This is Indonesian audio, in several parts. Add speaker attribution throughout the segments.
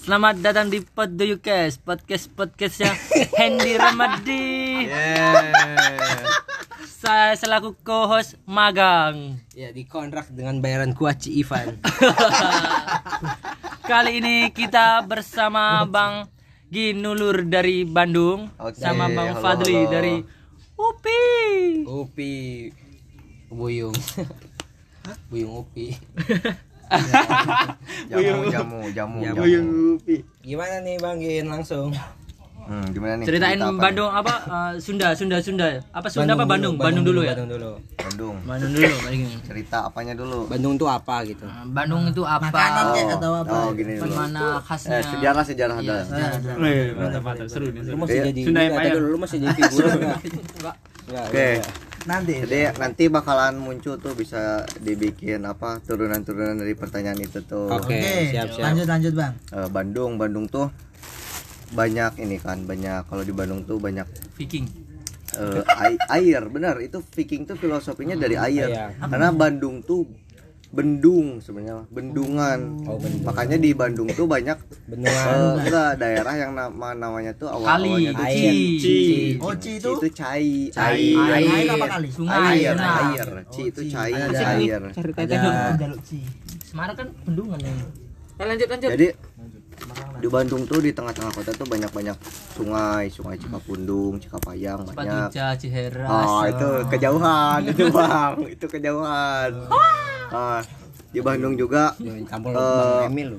Speaker 1: Selamat datang di Pod Do You Cast, podcast podcastnya Hendy Ramadi. Saya selaku co-host magang.
Speaker 2: Ya dikontrak dengan bayaran kuaci Ivan.
Speaker 1: Kali ini kita bersama Bang Ginulur dari Bandung,
Speaker 3: Oke,
Speaker 1: sama Bang
Speaker 3: halo,
Speaker 1: Fadli
Speaker 3: halo.
Speaker 1: dari UPI.
Speaker 2: Upi Buyung. Buyung Upi.
Speaker 3: jamu jamu jamu
Speaker 2: Jamu.
Speaker 3: jamu
Speaker 2: Gimana nih Bang Gin langsung?
Speaker 3: Hmm, gimana nih
Speaker 1: Ceritain
Speaker 3: Cerita apa
Speaker 1: Bandung apa? eh, Sunda, Sunda, Sunda. Apa Sunda apa Bandung? Bandung, dulu ya.
Speaker 2: Bandung dulu.
Speaker 3: nih? Bandung
Speaker 1: Bandung dulu. paling.
Speaker 3: cerita apanya dulu
Speaker 2: Bandung tuh apa gitu?
Speaker 1: Eh, Bandung itu apa?
Speaker 3: oh, oh gini dulu
Speaker 1: Mana khasnya?
Speaker 3: eh sejarah sejarah ada
Speaker 1: mantap mantap seru nih.
Speaker 2: Lu masih
Speaker 3: Iya.
Speaker 2: jadi
Speaker 1: Sunda
Speaker 2: dulu lu masih jadi figuran enggak?
Speaker 1: Enggak.
Speaker 2: Enggak.
Speaker 3: oke nanti jadi nanti bakalan muncul tuh bisa dibikin apa turunan-turunan dari pertanyaan itu tuh
Speaker 2: Oke, siap siap.
Speaker 4: lanjut lanjut bang
Speaker 3: Eh, Bandung Bandung tuh banyak ini kan banyak kalau di Bandung tuh banyak
Speaker 1: Viking.
Speaker 3: eh, ai- air benar itu Viking tuh filosofinya dari air
Speaker 2: Iya.
Speaker 3: karena Bandung tuh bendung sebenarnya bendungan
Speaker 2: Oh, bendung.
Speaker 3: makanya di Bandung tuh banyak
Speaker 2: Bendungan.
Speaker 3: eh, enggak daerah yang nama namanya tuh awal
Speaker 1: Kali,
Speaker 3: awalnya tuh
Speaker 2: Air.
Speaker 1: Ci.
Speaker 4: oh ci
Speaker 3: Ci
Speaker 4: itu
Speaker 3: itu cai
Speaker 2: Cai.
Speaker 3: air
Speaker 4: air apa kali
Speaker 1: Sungai.
Speaker 3: air
Speaker 1: Nah,
Speaker 3: air ci itu cai
Speaker 2: Ada.
Speaker 3: air
Speaker 2: Ada
Speaker 4: jaluk ci
Speaker 1: Semarang kan bendungan ya. lanjut lanjut.
Speaker 3: jadi di Bandung tuh di tengah-tengah kota tuh banyak-banyak sungai sungai Cikapundung Cikapayang banyak
Speaker 1: Patuja, Ciheras.
Speaker 3: Oh itu kejauhan itu bang itu kejauhan. Ah, di Bandung juga
Speaker 2: campur
Speaker 3: Eh.
Speaker 2: Bang Emil lu.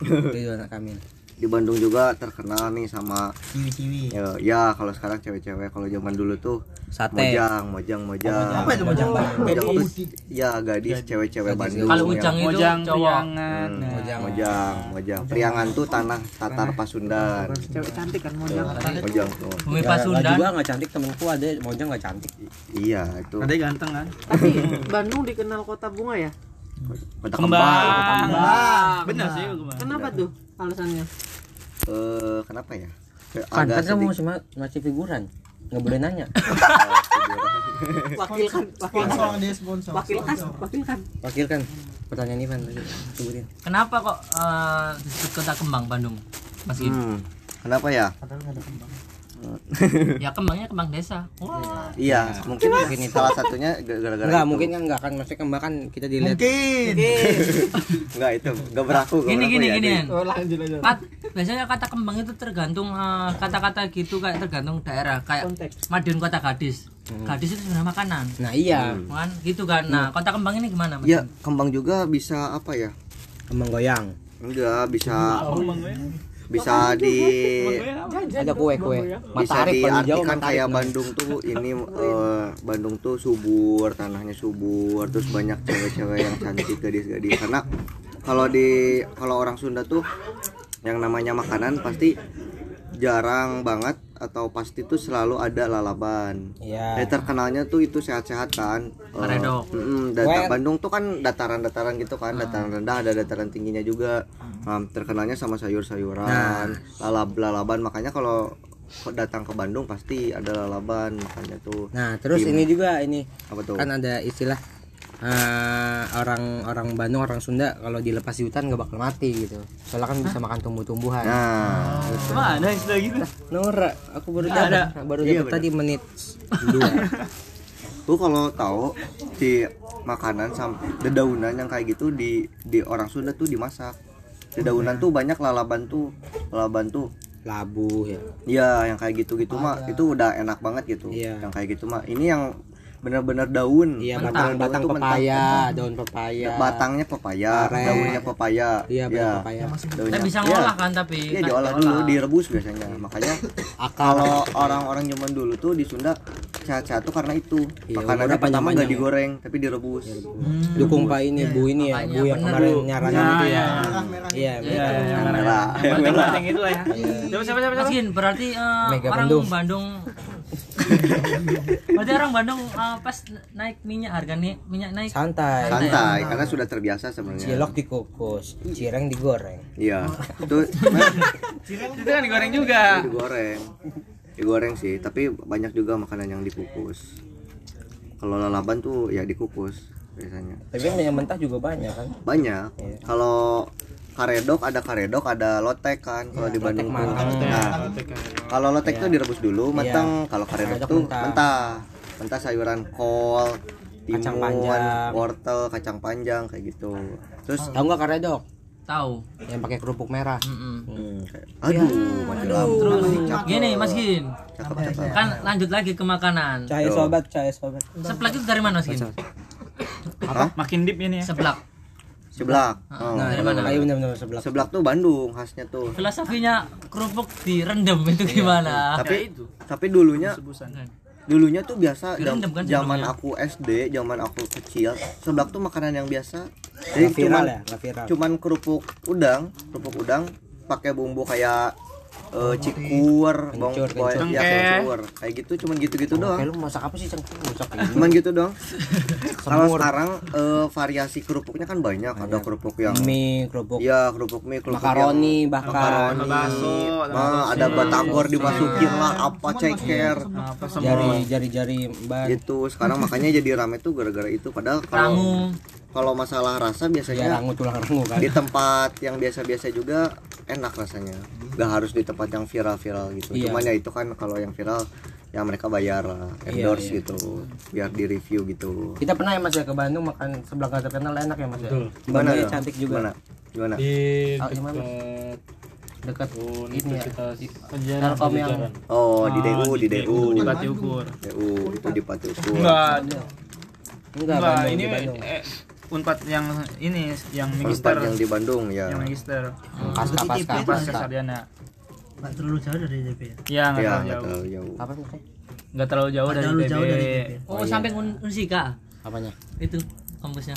Speaker 2: Itu anak Kamil.
Speaker 3: Di Bandung juga terkenal nih sama
Speaker 4: ciwi ciwi
Speaker 3: ya, ya kalau sekarang cewek-cewek kalau zaman dulu tuh
Speaker 2: Sate.
Speaker 3: mojang mojang mojang
Speaker 4: apa itu mojang
Speaker 3: mojang tuh ya gadis cewek-cewek Bandung
Speaker 1: Kalau ujang itu cowok.
Speaker 3: Hmm,
Speaker 2: Mojang.
Speaker 3: mojang mojang priangan tuh tanah Tatar Pasundan
Speaker 4: cewek cantik kan mojang
Speaker 3: mojang tuh
Speaker 1: Bumi
Speaker 2: Nggak- nggak
Speaker 1: Pasundan.
Speaker 2: juga nggak cantik temenku ada Mojang nggak cantik.
Speaker 3: iya itu
Speaker 5: ganteng kan? Tapi Bandung dikenal kota bunga ya?
Speaker 3: kota
Speaker 1: Kembang.
Speaker 3: kembang
Speaker 5: Benar sih. Kenapa tuh alasannya?
Speaker 3: Eh kenapa ya
Speaker 2: Kan kan kamu
Speaker 3: sedikit-
Speaker 2: masih masih figuran. Nggak boleh nanya.
Speaker 5: Wakil kan, wakil kan,
Speaker 4: sponsor dia sponsor
Speaker 5: wakil kan, wakil kan.
Speaker 2: Wakil kan pertanyaan Ivan tadi sebutin.
Speaker 1: Kenapa kok eh, disebut kota kembang Bandung? Mas Gin?
Speaker 3: Hmm, kenapa ya?
Speaker 1: Ya kembangnya kembang desa. Wah.
Speaker 3: Iya, mungkin
Speaker 2: Mungkin itu.
Speaker 3: salah satunya gara-gara
Speaker 2: Enggak,
Speaker 3: itu.
Speaker 2: mungkin kan enggak kan maksudnya kembang kan kita dilihat.
Speaker 4: mungkin
Speaker 3: enggak itu, enggak berlaku. nggak
Speaker 1: Gini
Speaker 3: berlaku
Speaker 1: gini
Speaker 3: ya,
Speaker 1: gini.
Speaker 5: Oh lanjut lanjut.
Speaker 1: Kat, biasanya kata kembang itu tergantung eh, kata-kata gitu kayak tergantung daerah kayak
Speaker 5: Konteks.
Speaker 1: Madiun kota gadis. Gadis itu sebenarnya makanan.
Speaker 2: Nah, iya.
Speaker 1: Kan gitu kan. Nah, kota kembang ini gimana? Mas?
Speaker 3: Ya, kembang juga bisa apa ya?
Speaker 2: Kembang goyang.
Speaker 3: Enggak, bisa bisa di
Speaker 2: Ada kue-kue.
Speaker 3: bisa
Speaker 2: Matahari paling jauh
Speaker 3: diartikan kayak Bandung tuh ini eh, Bandung tuh subur, tanahnya subur, terus banyak cewek-cewek yang cantik gadis-gadis. Karena kalau di kalau orang Sunda tuh yang namanya makanan pasti jarang banget atau pasti tuh selalu ada lalaban.
Speaker 2: Iya.
Speaker 3: Eh, terkenalnya tuh itu sehat-sehat kan. Eh,
Speaker 1: Karedok.
Speaker 3: mm-mm, data-
Speaker 2: Kue-
Speaker 3: Bandung tuh kan dataran-dataran gitu kan, dataran rendah ada dataran tingginya juga. Um, terkenalnya sama sayur-sayuran, lalab lalaban. Makanya kalau datang ke Bandung pasti ada lalaban makanya tuh.
Speaker 2: Nah, terus ini juga ini
Speaker 3: Apa tuh?
Speaker 2: kan ada istilah eh, orang orang Bandung orang Sunda kalau dilepas di hutan nggak bakal mati gitu. Soalnya kan bisa makan tumbuh-tumbuhan.
Speaker 3: Nah,
Speaker 5: Mana istilah gitu?
Speaker 2: Nora, aku baru
Speaker 5: Nggak
Speaker 2: dapat
Speaker 5: ada.
Speaker 2: baru
Speaker 3: Iya,
Speaker 2: dapat tadi menit dua.
Speaker 3: tuh kalau tahu di makanan sampai dedaunan yang kayak gitu di di orang Sunda tuh dimasak. Dedaunan tuh banyak lalaban tuh, lalaban tuh
Speaker 2: Labu ya.
Speaker 3: Iya, yang kayak gitu-gitu mah itu udah enak banget gitu.
Speaker 2: Iya.
Speaker 3: Yang kayak gitu mah. Ini yang benar-benar daun.
Speaker 2: Iya, batang batang pepaya, daun pepaya.
Speaker 3: Batangnya pepaya,
Speaker 2: Aren.
Speaker 3: daunnya pepaya.
Speaker 2: Iya, batang pepaya.
Speaker 3: Daunnya.
Speaker 1: Kita bisa
Speaker 3: Iya.
Speaker 1: ngolah kan tapi
Speaker 3: Iya,
Speaker 1: kan
Speaker 3: diolah dulu, direbus biasanya. Makanya kalau orang-orang zaman dulu tuh di Sunda sehat-sehat tuh karena itu.
Speaker 2: Iya,
Speaker 3: Makanannya pertama nggak
Speaker 2: ya.
Speaker 3: digoreng, tapi direbus.
Speaker 2: Dukung Pak ini, Bu ini ya, Bu yang kemarin nyaranin itu ya.
Speaker 4: merah
Speaker 2: Iya,
Speaker 5: Iya, yang
Speaker 3: Merah.
Speaker 5: Yang penting itu lah ya. Siapa siapa siapa?
Speaker 1: Berarti eh, orang
Speaker 2: Bandung.
Speaker 1: Berarti orang Bandung eh, pas naik minyak harga nih minyak naik
Speaker 2: Santai.
Speaker 3: Santai, karena sudah terbiasa sebenarnya.
Speaker 2: Cilok dikukus, cireng digoreng.
Speaker 3: Iya. Itu
Speaker 5: Itu kan digoreng juga.
Speaker 3: digoreng digoreng sih tapi banyak juga makanan yang dikukus kalau lalaban tuh ya dikukus biasanya
Speaker 2: Tapi kan yang mentah juga banyak kan.
Speaker 3: banyak
Speaker 2: Iya.
Speaker 3: kalau karedok ada karedok ada lotek kan kalau di Bandung tuh.
Speaker 2: matang.
Speaker 3: Nah, kalau lotek tuh direbus dulu matang, kalau karedok tuh
Speaker 2: mentah.
Speaker 3: mentah. Mentah sayuran kol,
Speaker 2: Kacang
Speaker 3: timun,
Speaker 2: panjang.
Speaker 3: wortel, kacang panjang kayak gitu. Terus
Speaker 2: tahu nggak karedok
Speaker 1: Tahu.
Speaker 2: yang pakai kerupuk merah
Speaker 3: hmm, kayak, aduh, mati lampu.
Speaker 1: Terus gini Mas Gin,
Speaker 3: Cakep, cakep.
Speaker 1: kan lanjut lagi ke makanan.
Speaker 4: Cahaya
Speaker 3: Yo.
Speaker 4: sobat, cahaya sobat.
Speaker 1: Seblak itu dari mana Mas Gin?
Speaker 6: Makin deep ini ya.
Speaker 1: Seblak.
Speaker 3: Seblak. Oh.
Speaker 2: nah
Speaker 1: dari mana?
Speaker 2: ayo benar-benar sebelah
Speaker 3: Seblak tuh Bandung khasnya tuh.
Speaker 1: Filosofinya kerupuk direndam itu gimana?
Speaker 3: Tapi tapi dulunya dulunya tuh biasa jam-
Speaker 1: kan
Speaker 3: zaman aku SD zaman aku kecil seblak tuh makanan yang biasa jadi
Speaker 2: viral
Speaker 3: cuman
Speaker 2: ya
Speaker 3: cuman kerupuk udang kerupuk udang pakai bumbu kayak eh, cikur bawang
Speaker 2: Kencur,
Speaker 3: boy- ya kencur kayak gitu cuman gitu-gitu doang
Speaker 2: Kayak lu masak apa sih masak ini
Speaker 3: cuman gitu doang kalau sekarang eh, variasi kerupuknya kan banyak ada kerupuk yang
Speaker 2: mie kerupuk
Speaker 3: ya kerupuk mie kerupuk
Speaker 2: makaroni
Speaker 3: yang
Speaker 2: bahkan
Speaker 3: makaroni
Speaker 6: bakso,
Speaker 3: nah, ada batagor dimasukin lah apa ceker
Speaker 6: semua?
Speaker 2: jari jari jari ban
Speaker 3: gitu sekarang makanya jadi rame tuh gara-gara itu padahal kalau. Kalau masalah rasa
Speaker 2: ya
Speaker 3: biasanya
Speaker 2: rangu tulang rangu kan.
Speaker 3: di tempat yang biasa-biasa juga enak rasanya. Nggak harus di tempat yang viral-viral gitu.
Speaker 2: Iya.
Speaker 3: cuman ya itu kan kalau yang viral ya mereka bayar lah endorse
Speaker 2: iya.
Speaker 3: gitu biar di review gitu.
Speaker 2: Kita pernah ya mas ya ke Bandung makan sebelah nggak terkenal enak ya mas ya?
Speaker 3: Gimana?
Speaker 2: Bandungnya
Speaker 3: ya?
Speaker 2: cantik juga.
Speaker 3: Gimana? Gimana?
Speaker 7: Di
Speaker 2: Ah, di mana?
Speaker 7: dekat
Speaker 2: dekat ini ya Telkom yang
Speaker 3: oh di DU di DU
Speaker 6: Di Pati Ukur.
Speaker 3: DU itu di Pati Ukur
Speaker 6: Enggak,
Speaker 2: enggak
Speaker 6: ini
Speaker 2: di Bandung.
Speaker 6: eh, Unpad yang ini yang
Speaker 3: Unpad
Speaker 6: magister.
Speaker 3: yang di Bandung ya
Speaker 6: Yang magister.
Speaker 2: pasca pasca
Speaker 6: Pas ke
Speaker 2: pasca
Speaker 6: Sarjana.
Speaker 4: Nggak terlalu jauh dari DP ya.
Speaker 6: Ya, enggak
Speaker 3: ya
Speaker 6: terlalu
Speaker 3: nggak
Speaker 6: jauh.
Speaker 3: terlalu jauh
Speaker 2: apa
Speaker 6: Enggak terlalu jauh dari
Speaker 4: DP.
Speaker 1: Oh, samping Un- Unsika
Speaker 2: apanya
Speaker 1: itu kampusnya.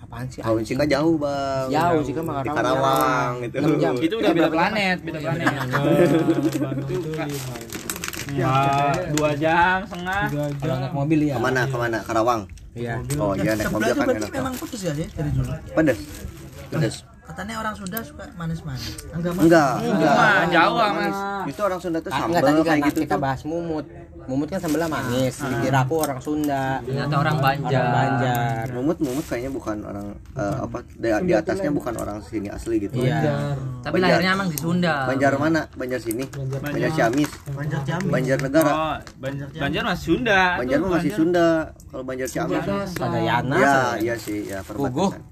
Speaker 2: apaan sih
Speaker 3: Tahun sih kan jauh bang
Speaker 2: jauh sih kan
Speaker 3: di
Speaker 2: Karawang
Speaker 3: Karawang gitu
Speaker 2: jam.
Speaker 6: Itu udah beda planet, beda planet.
Speaker 7: Itu lima
Speaker 6: Ya, dua jam setengah.
Speaker 2: kalau naik mobil ya
Speaker 3: ke mana ke mana Karawang
Speaker 2: iya.
Speaker 3: oh iya naik mobil kan
Speaker 4: berarti
Speaker 3: enak.
Speaker 4: memang pedes ya sih dari dulu.
Speaker 3: pedes. Pedes.
Speaker 4: Katanya orang Sunda suka manis-manis. Enggak
Speaker 3: enggak enggak.
Speaker 6: Mah, Jawa, Mas.
Speaker 3: itu orang Sunda tuh sambal
Speaker 2: enggak
Speaker 3: kayak gitu
Speaker 2: kita bahas mumut mumut kan sambelnya manis dikira aku orang Sunda.
Speaker 1: Ternyata orang Banjar.
Speaker 2: orang Banjar.
Speaker 3: Mumut Mumut kayaknya bukan orang eh, apa di, di atasnya bukan orang sini asli gitu.
Speaker 2: Iya.
Speaker 1: Tapi
Speaker 3: Banjar.
Speaker 1: lahirnya emang di Sunda.
Speaker 3: Banjar mana? Banjar sini? Banjar Ciamis.
Speaker 4: Banjar Jambi.
Speaker 3: Banjar Negara.
Speaker 6: Oh, Banjar, Banjar masih Sunda.
Speaker 3: Banjar
Speaker 6: Tuh,
Speaker 3: masih Sunda. Kalau Banjar Ciamis
Speaker 2: ada Yana
Speaker 3: ya iya sih. ya
Speaker 2: Puguh.
Speaker 3: perbatasan.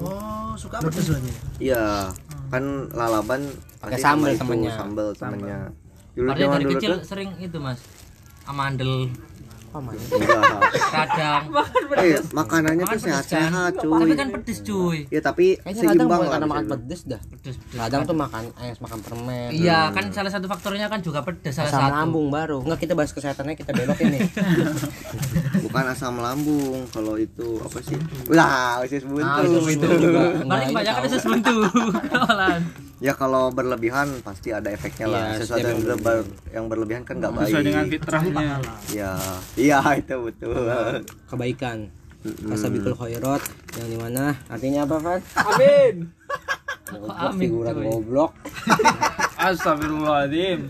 Speaker 4: Oh, suka pedes lagi.
Speaker 3: iya kan lalaban
Speaker 2: Pakai sambal temennya.
Speaker 3: sambal temennya dulu
Speaker 1: dari
Speaker 3: dulu
Speaker 1: kecil
Speaker 3: tuh
Speaker 1: sering itu, Mas. Amandel,
Speaker 3: enggak
Speaker 1: kadang.
Speaker 3: eh makanannya tuh
Speaker 1: Makan pedes
Speaker 3: sehat-sehat
Speaker 1: kan?
Speaker 3: cuy
Speaker 1: Tapi kan pedes, cuy.
Speaker 3: ya tapi
Speaker 2: kayaknya kadang
Speaker 3: seimbang
Speaker 2: bukan
Speaker 3: lah
Speaker 2: karena makan pedes dah
Speaker 1: Pedes, pedes.
Speaker 2: kadang tuh makan es makan permen
Speaker 1: Iya, kan salah satu faktornya kan juga pedes salah
Speaker 2: asam
Speaker 1: satu.
Speaker 2: lambung baru enggak kita bahas kesehatannya kita belokin nih
Speaker 3: bukan asam lambung kalau itu apa sih lah usus buntu
Speaker 1: Ah, usus buntu
Speaker 2: juga.
Speaker 1: Paling kebanyakan
Speaker 2: ini
Speaker 1: usus buntu. Kawalan.
Speaker 3: Ya kalau berlebihan pasti ada efeknya lah
Speaker 2: Iya,
Speaker 3: sesuatu yang,
Speaker 2: yang
Speaker 3: ber- yang berlebihan kan nggak baik
Speaker 6: Sesuai dengan fitrahnya.
Speaker 3: ya iya itu betul
Speaker 2: kebaikan kasabikul khairat yang di mana artinya apa Van?
Speaker 6: Amin.
Speaker 2: Goblok, figuran goblok
Speaker 6: Astagfirullahaladzim.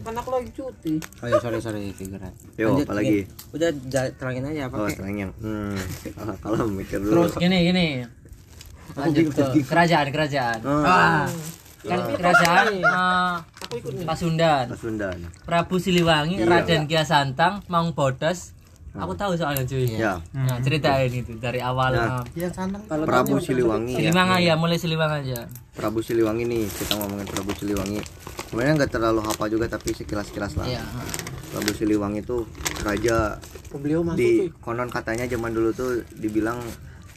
Speaker 5: Kan aku lagi cuti.
Speaker 2: oh iya sorry sorry figuran
Speaker 3: Yo,
Speaker 2: Lanjut,
Speaker 3: apalagi?
Speaker 2: Gin. udah terangin aja apa
Speaker 3: oh yang hmm kalau kalau mikir dulu
Speaker 1: Terus gini gini. Lanjut ke kerajaan kerajaan.
Speaker 3: oh,
Speaker 1: Kan kerajaan eh, Pasundan.
Speaker 3: Pasundan
Speaker 1: Prabu Siliwangi,
Speaker 3: Iya.
Speaker 1: Raden Kian Santang, Maung Bodas. Aku tahu soalnya cuy.
Speaker 3: ya
Speaker 1: Nah, ceritain itu dari awal.
Speaker 3: Nah. Prabu Siliwangi ya
Speaker 1: Siliwangi ya, mulai Siliwangi aja.
Speaker 3: Prabu Siliwangi nih kita ngomongin Prabu Siliwangi sebenarnya nggak terlalu hafal juga tapi sekilas-kilas lah
Speaker 1: Iya.
Speaker 3: Prabu Siliwangi tuh raja
Speaker 5: Beliau masuk
Speaker 3: di konon katanya zaman dulu tuh dibilang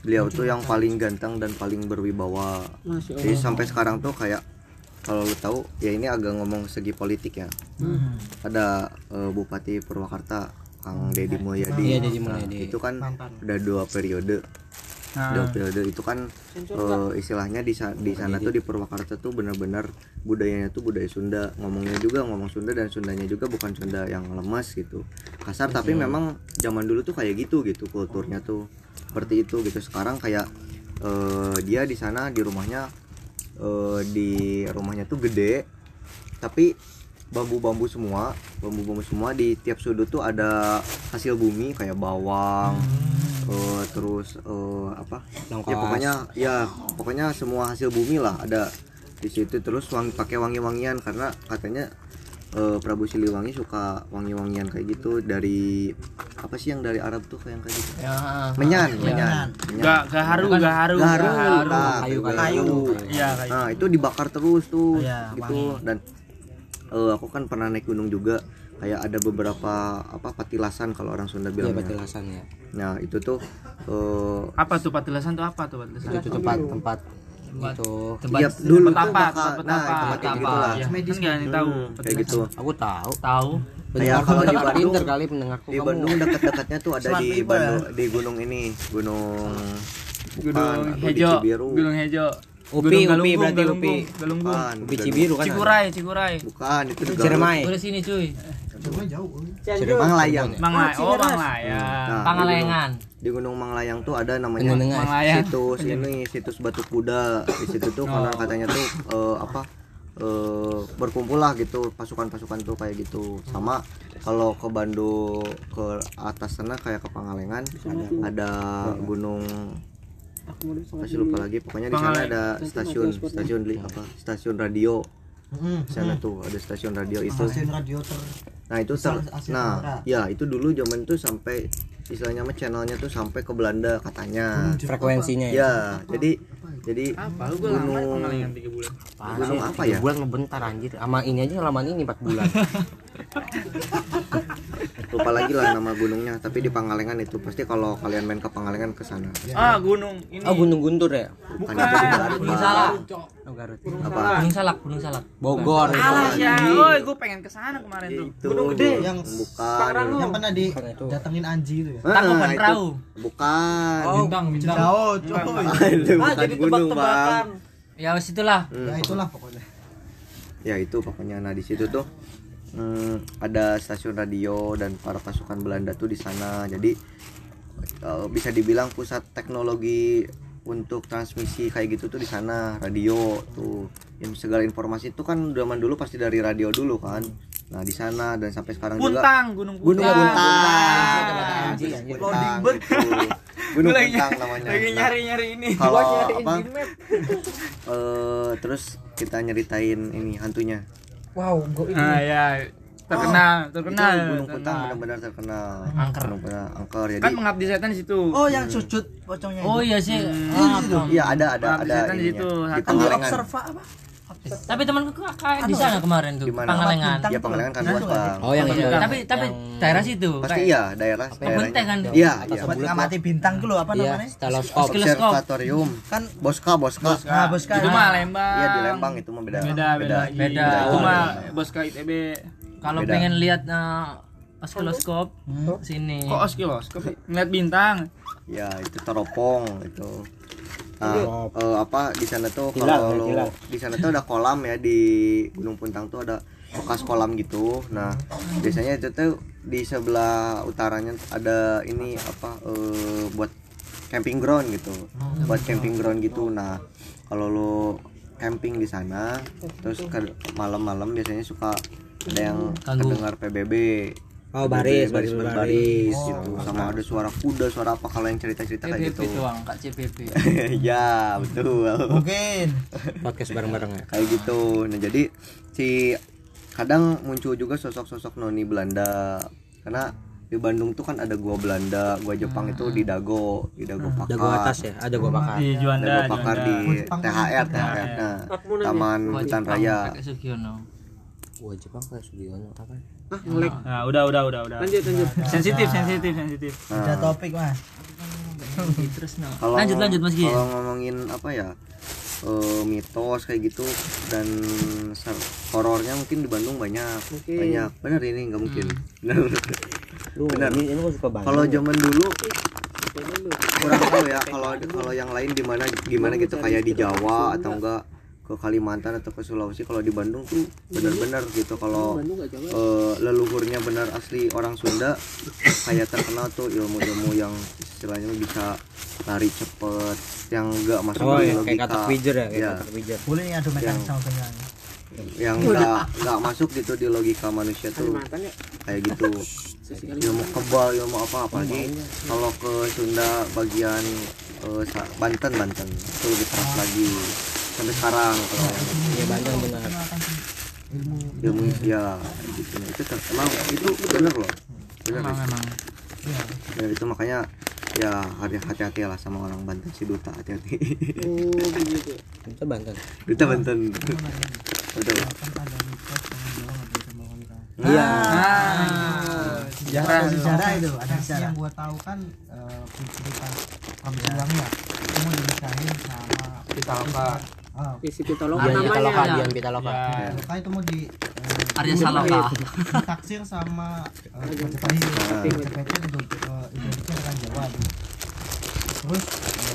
Speaker 3: beliau tuh yang paling ganteng dan paling berwibawa. Jadi sampai sekarang tuh kayak kalau lu tahu ya ini agak ngomong segi politik ya. Ada eh, Bupati Purwakarta Kang Deddy Mulyadi.
Speaker 2: Iya, Deddy
Speaker 3: Nah,
Speaker 2: Mulyadi.
Speaker 3: itu kan udah dua periode. Dua periode itu kan eh, istilahnya di sa- di sana tuh di Purwakarta tuh benar-benar budayanya tuh budaya Sunda. Ngomongnya juga ngomong Sunda dan Sundanya juga bukan Sunda yang lemas gitu. Kasar tapi memang zaman dulu tuh kayak gitu gitu kulturnya tuh seperti itu gitu. Sekarang kayak eh, dia di sana di rumahnya eh, di rumahnya tuh gede tapi bambu-bambu semua bambu-bambu semua di tiap sudut tuh ada hasil bumi kayak bawang eh, terus eh, apa? Ya pokoknya ya pokoknya semua hasil bumi lah ada di situ. Terus wangi pakai wangi-wangian karena katanya eh, Prabu Siliwangi suka wangi-wangian kayak gitu dari apa sih yang dari Arab tuh kayak kayak gitu?
Speaker 1: Ya,
Speaker 3: menyan menyan.
Speaker 6: Gak gak haru, gak haru.
Speaker 3: gaharu
Speaker 6: gak haru.
Speaker 3: nah,
Speaker 2: Kayu,
Speaker 3: kayu.
Speaker 4: Kayu.
Speaker 6: Iya, kayak
Speaker 3: nah itu dibakar terus tuh
Speaker 4: Iya,
Speaker 3: gitu. dan eh, aku kan pernah naik gunung juga. Kayak ada beberapa apa patilasan kalau orang Sunda
Speaker 2: Iya
Speaker 3: bilangnya.
Speaker 2: batilasan ya.
Speaker 3: nah itu tuh eh,
Speaker 6: apa tuh patilasan tuh apa tuh patilasan?
Speaker 2: Itu tempat tempat itu.
Speaker 1: Tempat
Speaker 3: iya, dulu.
Speaker 6: Tempat apa?
Speaker 3: bakal-
Speaker 6: Tempat
Speaker 3: nah
Speaker 6: apa?
Speaker 3: tempat kayak
Speaker 1: Tempat
Speaker 3: gitu
Speaker 1: apa?
Speaker 3: lah.
Speaker 6: Ya, kan nggak ada yang tahu.
Speaker 3: kayak gitu.
Speaker 2: aku tahu.
Speaker 1: Tahu
Speaker 3: Kayak kalau di Bandung-
Speaker 2: pinter kali pendengarku
Speaker 3: di. Bandung dekat-dekatnya tuh ada di
Speaker 4: ya?
Speaker 3: Bandung di gunung ini gunung
Speaker 6: Gunung Hejo, Gunung Hejo.
Speaker 2: Upi,
Speaker 6: Gunung
Speaker 2: Upi,
Speaker 6: Galunggung,
Speaker 2: berarti Upi.
Speaker 6: Galunggung.
Speaker 2: Upi. Cibiru kan. ada?
Speaker 6: Cikuray, Cikuray.
Speaker 3: bukan itu di
Speaker 2: Ciremai.
Speaker 1: udah sini cuy
Speaker 4: Coba jauh.
Speaker 2: Cirebon.
Speaker 3: Manglayang
Speaker 6: Manglayang. Oh, Manglayang.
Speaker 3: Nah,
Speaker 1: Pangalengan
Speaker 3: di gunung, di gunung Manglayang tuh ada namanya
Speaker 2: Pendengar.
Speaker 6: Manglayang.
Speaker 3: situs ini situs batu kuda di situ tuh konon katanya tuh eh, apa eh, berkumpul lah gitu pasukan-pasukan tuh kayak gitu. Sama kalau ke Bandung ke atas sana kayak ke Pangalengan ada gunung masih lupa lagi pokoknya di sana ada stasiun stasiun li- apa stasiun radio. Di sana tuh ada stasiun radio itu. nah itu ter- nah ya itu dulu zaman tuh sampai istilahnya mah channelnya tuh sampai ke Belanda katanya
Speaker 2: Frekuensinya ya.
Speaker 3: ya jadi jadi
Speaker 6: Apa? Lu gue lama di Pangalengan 3 bulan.
Speaker 3: gunung apa ya
Speaker 2: Bulan ngebentar anjir. Sama ini aja lamaan ini 4 bulan.
Speaker 3: lupa lagi lah nama gunungnya tapi di Pangalengan itu. Pasti kalau kalian main ke Pangalengan ke sana.
Speaker 6: Ah, gunung ini.
Speaker 2: Oh, Gunung Guntur ya?
Speaker 3: bukan itu di Garut
Speaker 1: gunung salak.
Speaker 2: Oh, Garut.
Speaker 3: apa?
Speaker 1: Gunung salak. Gunung salak
Speaker 2: Bogor.
Speaker 6: Alah ya, oi gue pengen ke sana kemarin tuh.
Speaker 3: itu
Speaker 6: Gunung gede.
Speaker 4: yang
Speaker 3: bukan.
Speaker 4: Yang pernah di datengin Anji itu ya.
Speaker 3: Ah,
Speaker 1: Tangkuban perahu.
Speaker 3: bukan.
Speaker 1: Bintang bintang.
Speaker 4: Jauh, coy.
Speaker 3: itu bukan gunung bang.
Speaker 1: Ya wes itulah.
Speaker 4: Ya itulah pokoknya.
Speaker 3: ya itu pokoknya. Nah di situ tuh hmm, ada stasiun radio dan para pasukan Belanda tuh di sana. Jadi eh, bisa dibilang pusat teknologi untuk transmisi kayak gitu tuh di sana. Radio tuh. Yang segala informasi itu kan zaman dulu pasti dari radio dulu kan. Nah di sana dan sampai sekarang juga
Speaker 6: Puntang, Gunung
Speaker 3: Gunung
Speaker 6: Puntang.
Speaker 3: Buntang. Buntang, betul. Gunung
Speaker 6: Gua lagi-
Speaker 3: Puntang namanya.
Speaker 6: Lagi
Speaker 3: Nah,
Speaker 6: nyari-nyari ini.
Speaker 3: kalau apa eh terus kita nyeritain ini hantunya
Speaker 2: Wow, gua
Speaker 6: Ah ya, terkenal, terkenal.
Speaker 3: itu Gunung
Speaker 6: terkenal.
Speaker 3: benar-benar terkenal
Speaker 1: Angker.
Speaker 3: Gunung Puntang angker jadi
Speaker 6: Kan mengabdi setan di situ.
Speaker 4: Oh, yang sujud pocongnya
Speaker 1: oh iya sih
Speaker 4: Iya,
Speaker 1: Ah,
Speaker 4: situ.
Speaker 1: apa.
Speaker 3: iya ada ada
Speaker 6: Pengabdi
Speaker 3: ada
Speaker 6: setan di situ.
Speaker 3: di Pangalengan
Speaker 4: observa apa?
Speaker 1: Tapi temanku kayak di sana kemarin tuh
Speaker 3: Di mana?
Speaker 1: Pangalengan
Speaker 3: ya
Speaker 4: tuh.
Speaker 3: Pangalengan kan luas
Speaker 4: itu
Speaker 3: bang
Speaker 2: Oh, yang
Speaker 1: Iya,
Speaker 2: itu.
Speaker 1: tapi tapi daerah situ
Speaker 3: pasti iya daerah
Speaker 1: teh kan?
Speaker 3: iya iya
Speaker 4: Buat ngamati bintang dulu apa
Speaker 2: Iya,
Speaker 4: namanya?
Speaker 1: Teleskop.
Speaker 3: observatorium
Speaker 4: Kan
Speaker 3: boska boska
Speaker 4: Nah, bos kan.
Speaker 6: Itu mah Lembang.
Speaker 3: iya di Lembang itu mah beda
Speaker 6: Beda, beda.
Speaker 1: Beda.
Speaker 6: Itu
Speaker 1: Oh,
Speaker 6: mah bos KITB.
Speaker 1: kalau pengen lihat eh, oskiloscope sini
Speaker 6: Kok oskilos? Ngeliat bintang.
Speaker 3: ya itu teropong itu
Speaker 2: Iya.
Speaker 3: eh, apa di sana tuh kalau
Speaker 2: ya,
Speaker 3: lo-
Speaker 2: hilal.
Speaker 3: di sana tuh ada kolam ya di Gunung Puntang tuh ada bekas kolam gitu. Nah biasanya itu tuh di sebelah utaranya ada ini apa eh, buat camping ground gitu. Buat camping ground gitu. Nah kalau lo camping di sana terus malam-malam biasanya suka ada yang kedengar PBB
Speaker 2: Oh, baris,
Speaker 3: baris
Speaker 2: baris,
Speaker 3: berbaris
Speaker 2: baris.
Speaker 3: gitu. Sama ada suara kuda suara apa kalau yang cerita-cerita kayak gitu.
Speaker 1: doang kak CPP
Speaker 3: ya betul.
Speaker 4: Mungkin.
Speaker 2: Podcast bareng-bareng ya.
Speaker 3: kayak gitu. Nah jadi si kadang muncul juga sosok-sosok noni Belanda. Karena di Bandung tuh kan ada gua Belanda gua Jepang itu di Dago di Dago Pakar
Speaker 2: Dago atas ya, ada gua bakar.
Speaker 6: Di Juanda,
Speaker 3: Dago Pakar
Speaker 6: Juanda.
Speaker 3: di THR THR nah Taman Hutan Raya
Speaker 2: Gua Jepang kayak Sugiono apa?
Speaker 6: Nah, udah, udah, udah, udah. Lanjut, lanjut. Sensitif, sensitif, sensitif.
Speaker 4: ada topik mas.
Speaker 1: terus no
Speaker 3: kalau
Speaker 1: lanjut lanjut mas Gi
Speaker 3: kalau ngomongin apa ya eh, mitos kayak gitu dan horornya mungkin di Bandung banyak banyak bener ini nggak mungkin bener
Speaker 2: Lu
Speaker 3: Benar.
Speaker 2: ini, ini gua suka banget.
Speaker 3: kalau zaman dulu kurang tahu ya kalau kalau yang lain di mana gimana gitu kayak di Jawa atau enggak ke Kalimantan atau ke Sulawesi kalau di Bandung tuh benar-benar gitu. Kalau eh, leluhurnya benar asli orang Sunda kayak terkenal tuh ilmu-ilmu yang istilahnya bisa lari cepet yang enggak masuk
Speaker 2: Oh,
Speaker 3: di
Speaker 2: ya,
Speaker 3: logika.
Speaker 2: kayak kata pijer ya, kayak
Speaker 3: Ya,
Speaker 2: pijer.
Speaker 4: Boleh mekanik
Speaker 3: Yang-
Speaker 4: sama penyanyi.
Speaker 3: yang enggak enggak masuk gitu di logika manusia tuh kayak gitu. Ilmu kebal ilmu apa apalagi kalau ke Sunda bagian eh, Sa- Banten Banten. Itu lebih keras lagi sampai sekarang kalau yang
Speaker 2: Iya Banten benar.
Speaker 3: ilmu ya gitu itu emang itu bener loh bener
Speaker 6: Emang
Speaker 3: Riz.
Speaker 6: emang.
Speaker 3: dan itu makanya ya hati- hati-hati lah sama orang Banten si duta hati-hati
Speaker 5: Oh begitu.
Speaker 2: Itu Banten.
Speaker 3: duta Banten betul
Speaker 2: Iya.
Speaker 6: Ah, sejarah.
Speaker 4: Ada sejarah itu, ada sejarah.
Speaker 7: yang gua tahu kan cerita Prambulang ya. Itu mau dinikahin sama
Speaker 6: Pitaloka.
Speaker 7: Ah,
Speaker 5: Isi pitaloka
Speaker 2: Dian
Speaker 5: namanya.
Speaker 2: Pitaloka,
Speaker 5: ya.
Speaker 2: Dian Pitaloka.
Speaker 6: Ya.
Speaker 7: Pitaloka itu mau di eh,
Speaker 1: Arya Saloka.
Speaker 7: ditaksir sama Majapahit.
Speaker 3: Ah.
Speaker 7: Majapahitnya identik eh, identiknya dengan Jawa. Terus si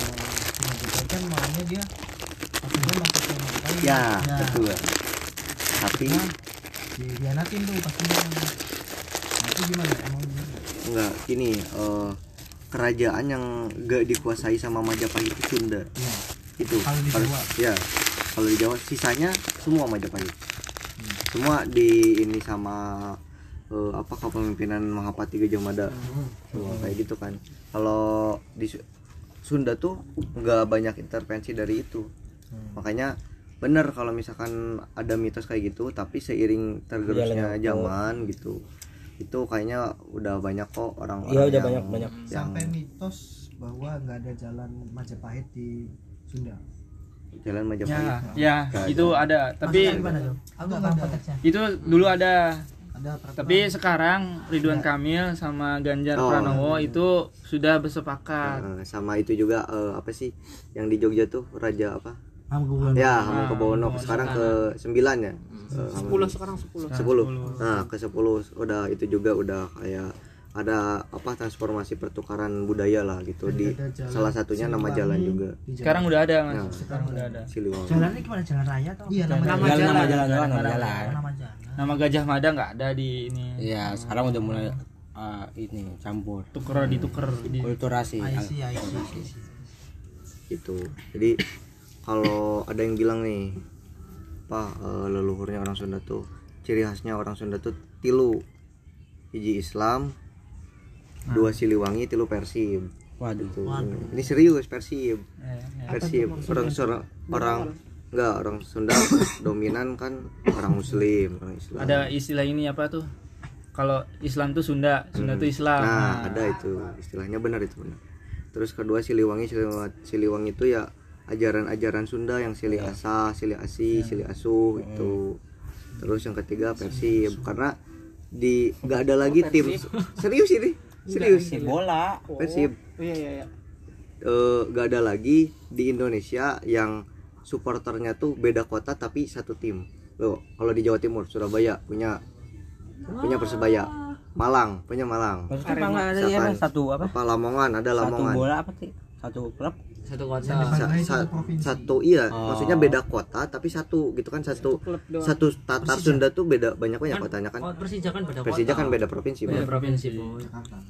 Speaker 7: Majapahit kan maunya dia akhirnya masuk ke Majapahit.
Speaker 3: ya
Speaker 7: Ya.
Speaker 3: betul tapi
Speaker 7: Nah, dihianatin tuh pastinya. Nah, itu gimana? Emang
Speaker 3: enggak ini eh, kerajaan yang gak dikuasai sama Majapahit itu Sunda
Speaker 7: Iya.
Speaker 3: Itu.
Speaker 7: Kalau di Jawa.
Speaker 3: ya kalau di Jawa sisanya semua Majapahit. Semua di ini sama eh, apa kepemimpinan Mahapati Gajah Mada. Semua kayak gitu kan. Kalau di Su- Sunda tuh nggak banyak intervensi dari itu. Makanya bener kalau misalkan ada mitos kayak gitu tapi seiring tergerusnya zaman gitu itu kayaknya udah banyak kok orang-orang
Speaker 2: Iya udah
Speaker 3: yang-
Speaker 2: banyak banyak.
Speaker 3: yang
Speaker 7: Sampai mitos bahwa nggak ada jalan Majapahit di Sunda.
Speaker 3: jalan
Speaker 6: Ya,
Speaker 3: Majapahit
Speaker 6: ya,
Speaker 3: Nggak
Speaker 6: itu ada. Tapi?
Speaker 7: Aku
Speaker 6: itu dulu ada. Tapi sekarang Ridwan Kamil sama Ganjar
Speaker 3: Oh.
Speaker 6: Pranowo itu sudah bersepakat.
Speaker 3: Eh, sama itu juga eh, apa sih yang di Jogja tuh raja apa
Speaker 7: Hamengkubuwono.
Speaker 3: ya Hamengkubuwono sekarang ke sembilan ya Eh,
Speaker 5: Sepuluh sekarang sepuluh.
Speaker 3: sepuluh nah ke sepuluh udah itu juga udah kayak ada apa transformasi pertukaran budaya lah gitu di
Speaker 7: ada jalan
Speaker 3: salah satunya nama jalan juga
Speaker 7: Di jalan.
Speaker 6: Sekarang udah ada, Mas.
Speaker 3: Ya.
Speaker 6: Sekarang udah ada.
Speaker 3: Siliwangi
Speaker 4: Jalannya gimana? Jalan raya atau?
Speaker 7: Iya nama
Speaker 5: Nama
Speaker 7: jalan.
Speaker 2: Jalan nama
Speaker 5: jalan.
Speaker 2: jalan nama jalan.
Speaker 7: Nama jalan.
Speaker 6: Nama Gajah Mada nggak ada di ini.
Speaker 2: Iya, sekarang udah mulai ah, ini campur.
Speaker 6: Tuker dituker di
Speaker 2: Kulturasi.
Speaker 7: I see, I see, I see.
Speaker 3: gitu jadi kalau ada yang bilang nih apa eh, leluhurnya orang Sunda tuh ciri khasnya orang Sunda tuh tilu hiji Islam dua Siliwangi tilu Persib
Speaker 2: Waduh.
Speaker 3: Tuh. ini serius Persib
Speaker 6: Eh, ya.
Speaker 3: Persib orang orang orang enggak orang Sunda dominan kan orang Muslim orang Islam.
Speaker 6: Ada istilah ini apa tuh? Kalau Islam tuh Sunda, Sunda tuh Islam.
Speaker 3: nah ada itu. Istilahnya benar itu benar. Terus kedua Siliwangi Siliwangi, Siliwangi itu ya ajaran-ajaran Sunda yang Sili Asa Sili Asi Sili Asuh itu terus yang ketiga Persib karena di nggak ada lagi tim serius ini serius?
Speaker 2: Bola.
Speaker 3: Persib
Speaker 5: Iya iya iya.
Speaker 3: eh, nggak ada lagi di Indonesia yang supporternya tuh beda kota tapi satu tim. Loh kalau di Jawa Timur Surabaya punya punya persebaya. Malang punya Malang.
Speaker 2: Maksudnya ada ya satu apa?
Speaker 3: apa Lamongan? Ada
Speaker 2: Satu
Speaker 3: Lamongan.
Speaker 2: bola apa sih? Satu klub.
Speaker 1: Satu kota.
Speaker 3: Sa- sa- satu iya maksudnya beda kota tapi satu gitu kan satu
Speaker 5: doang.
Speaker 3: satu tata Sunda tuh beda banyak banyak kotanya kan
Speaker 1: Oh, Persija kan beda
Speaker 3: Persija
Speaker 1: kota.
Speaker 3: kan beda provinsi
Speaker 1: Beda
Speaker 3: Bro.
Speaker 1: provinsi, Boy.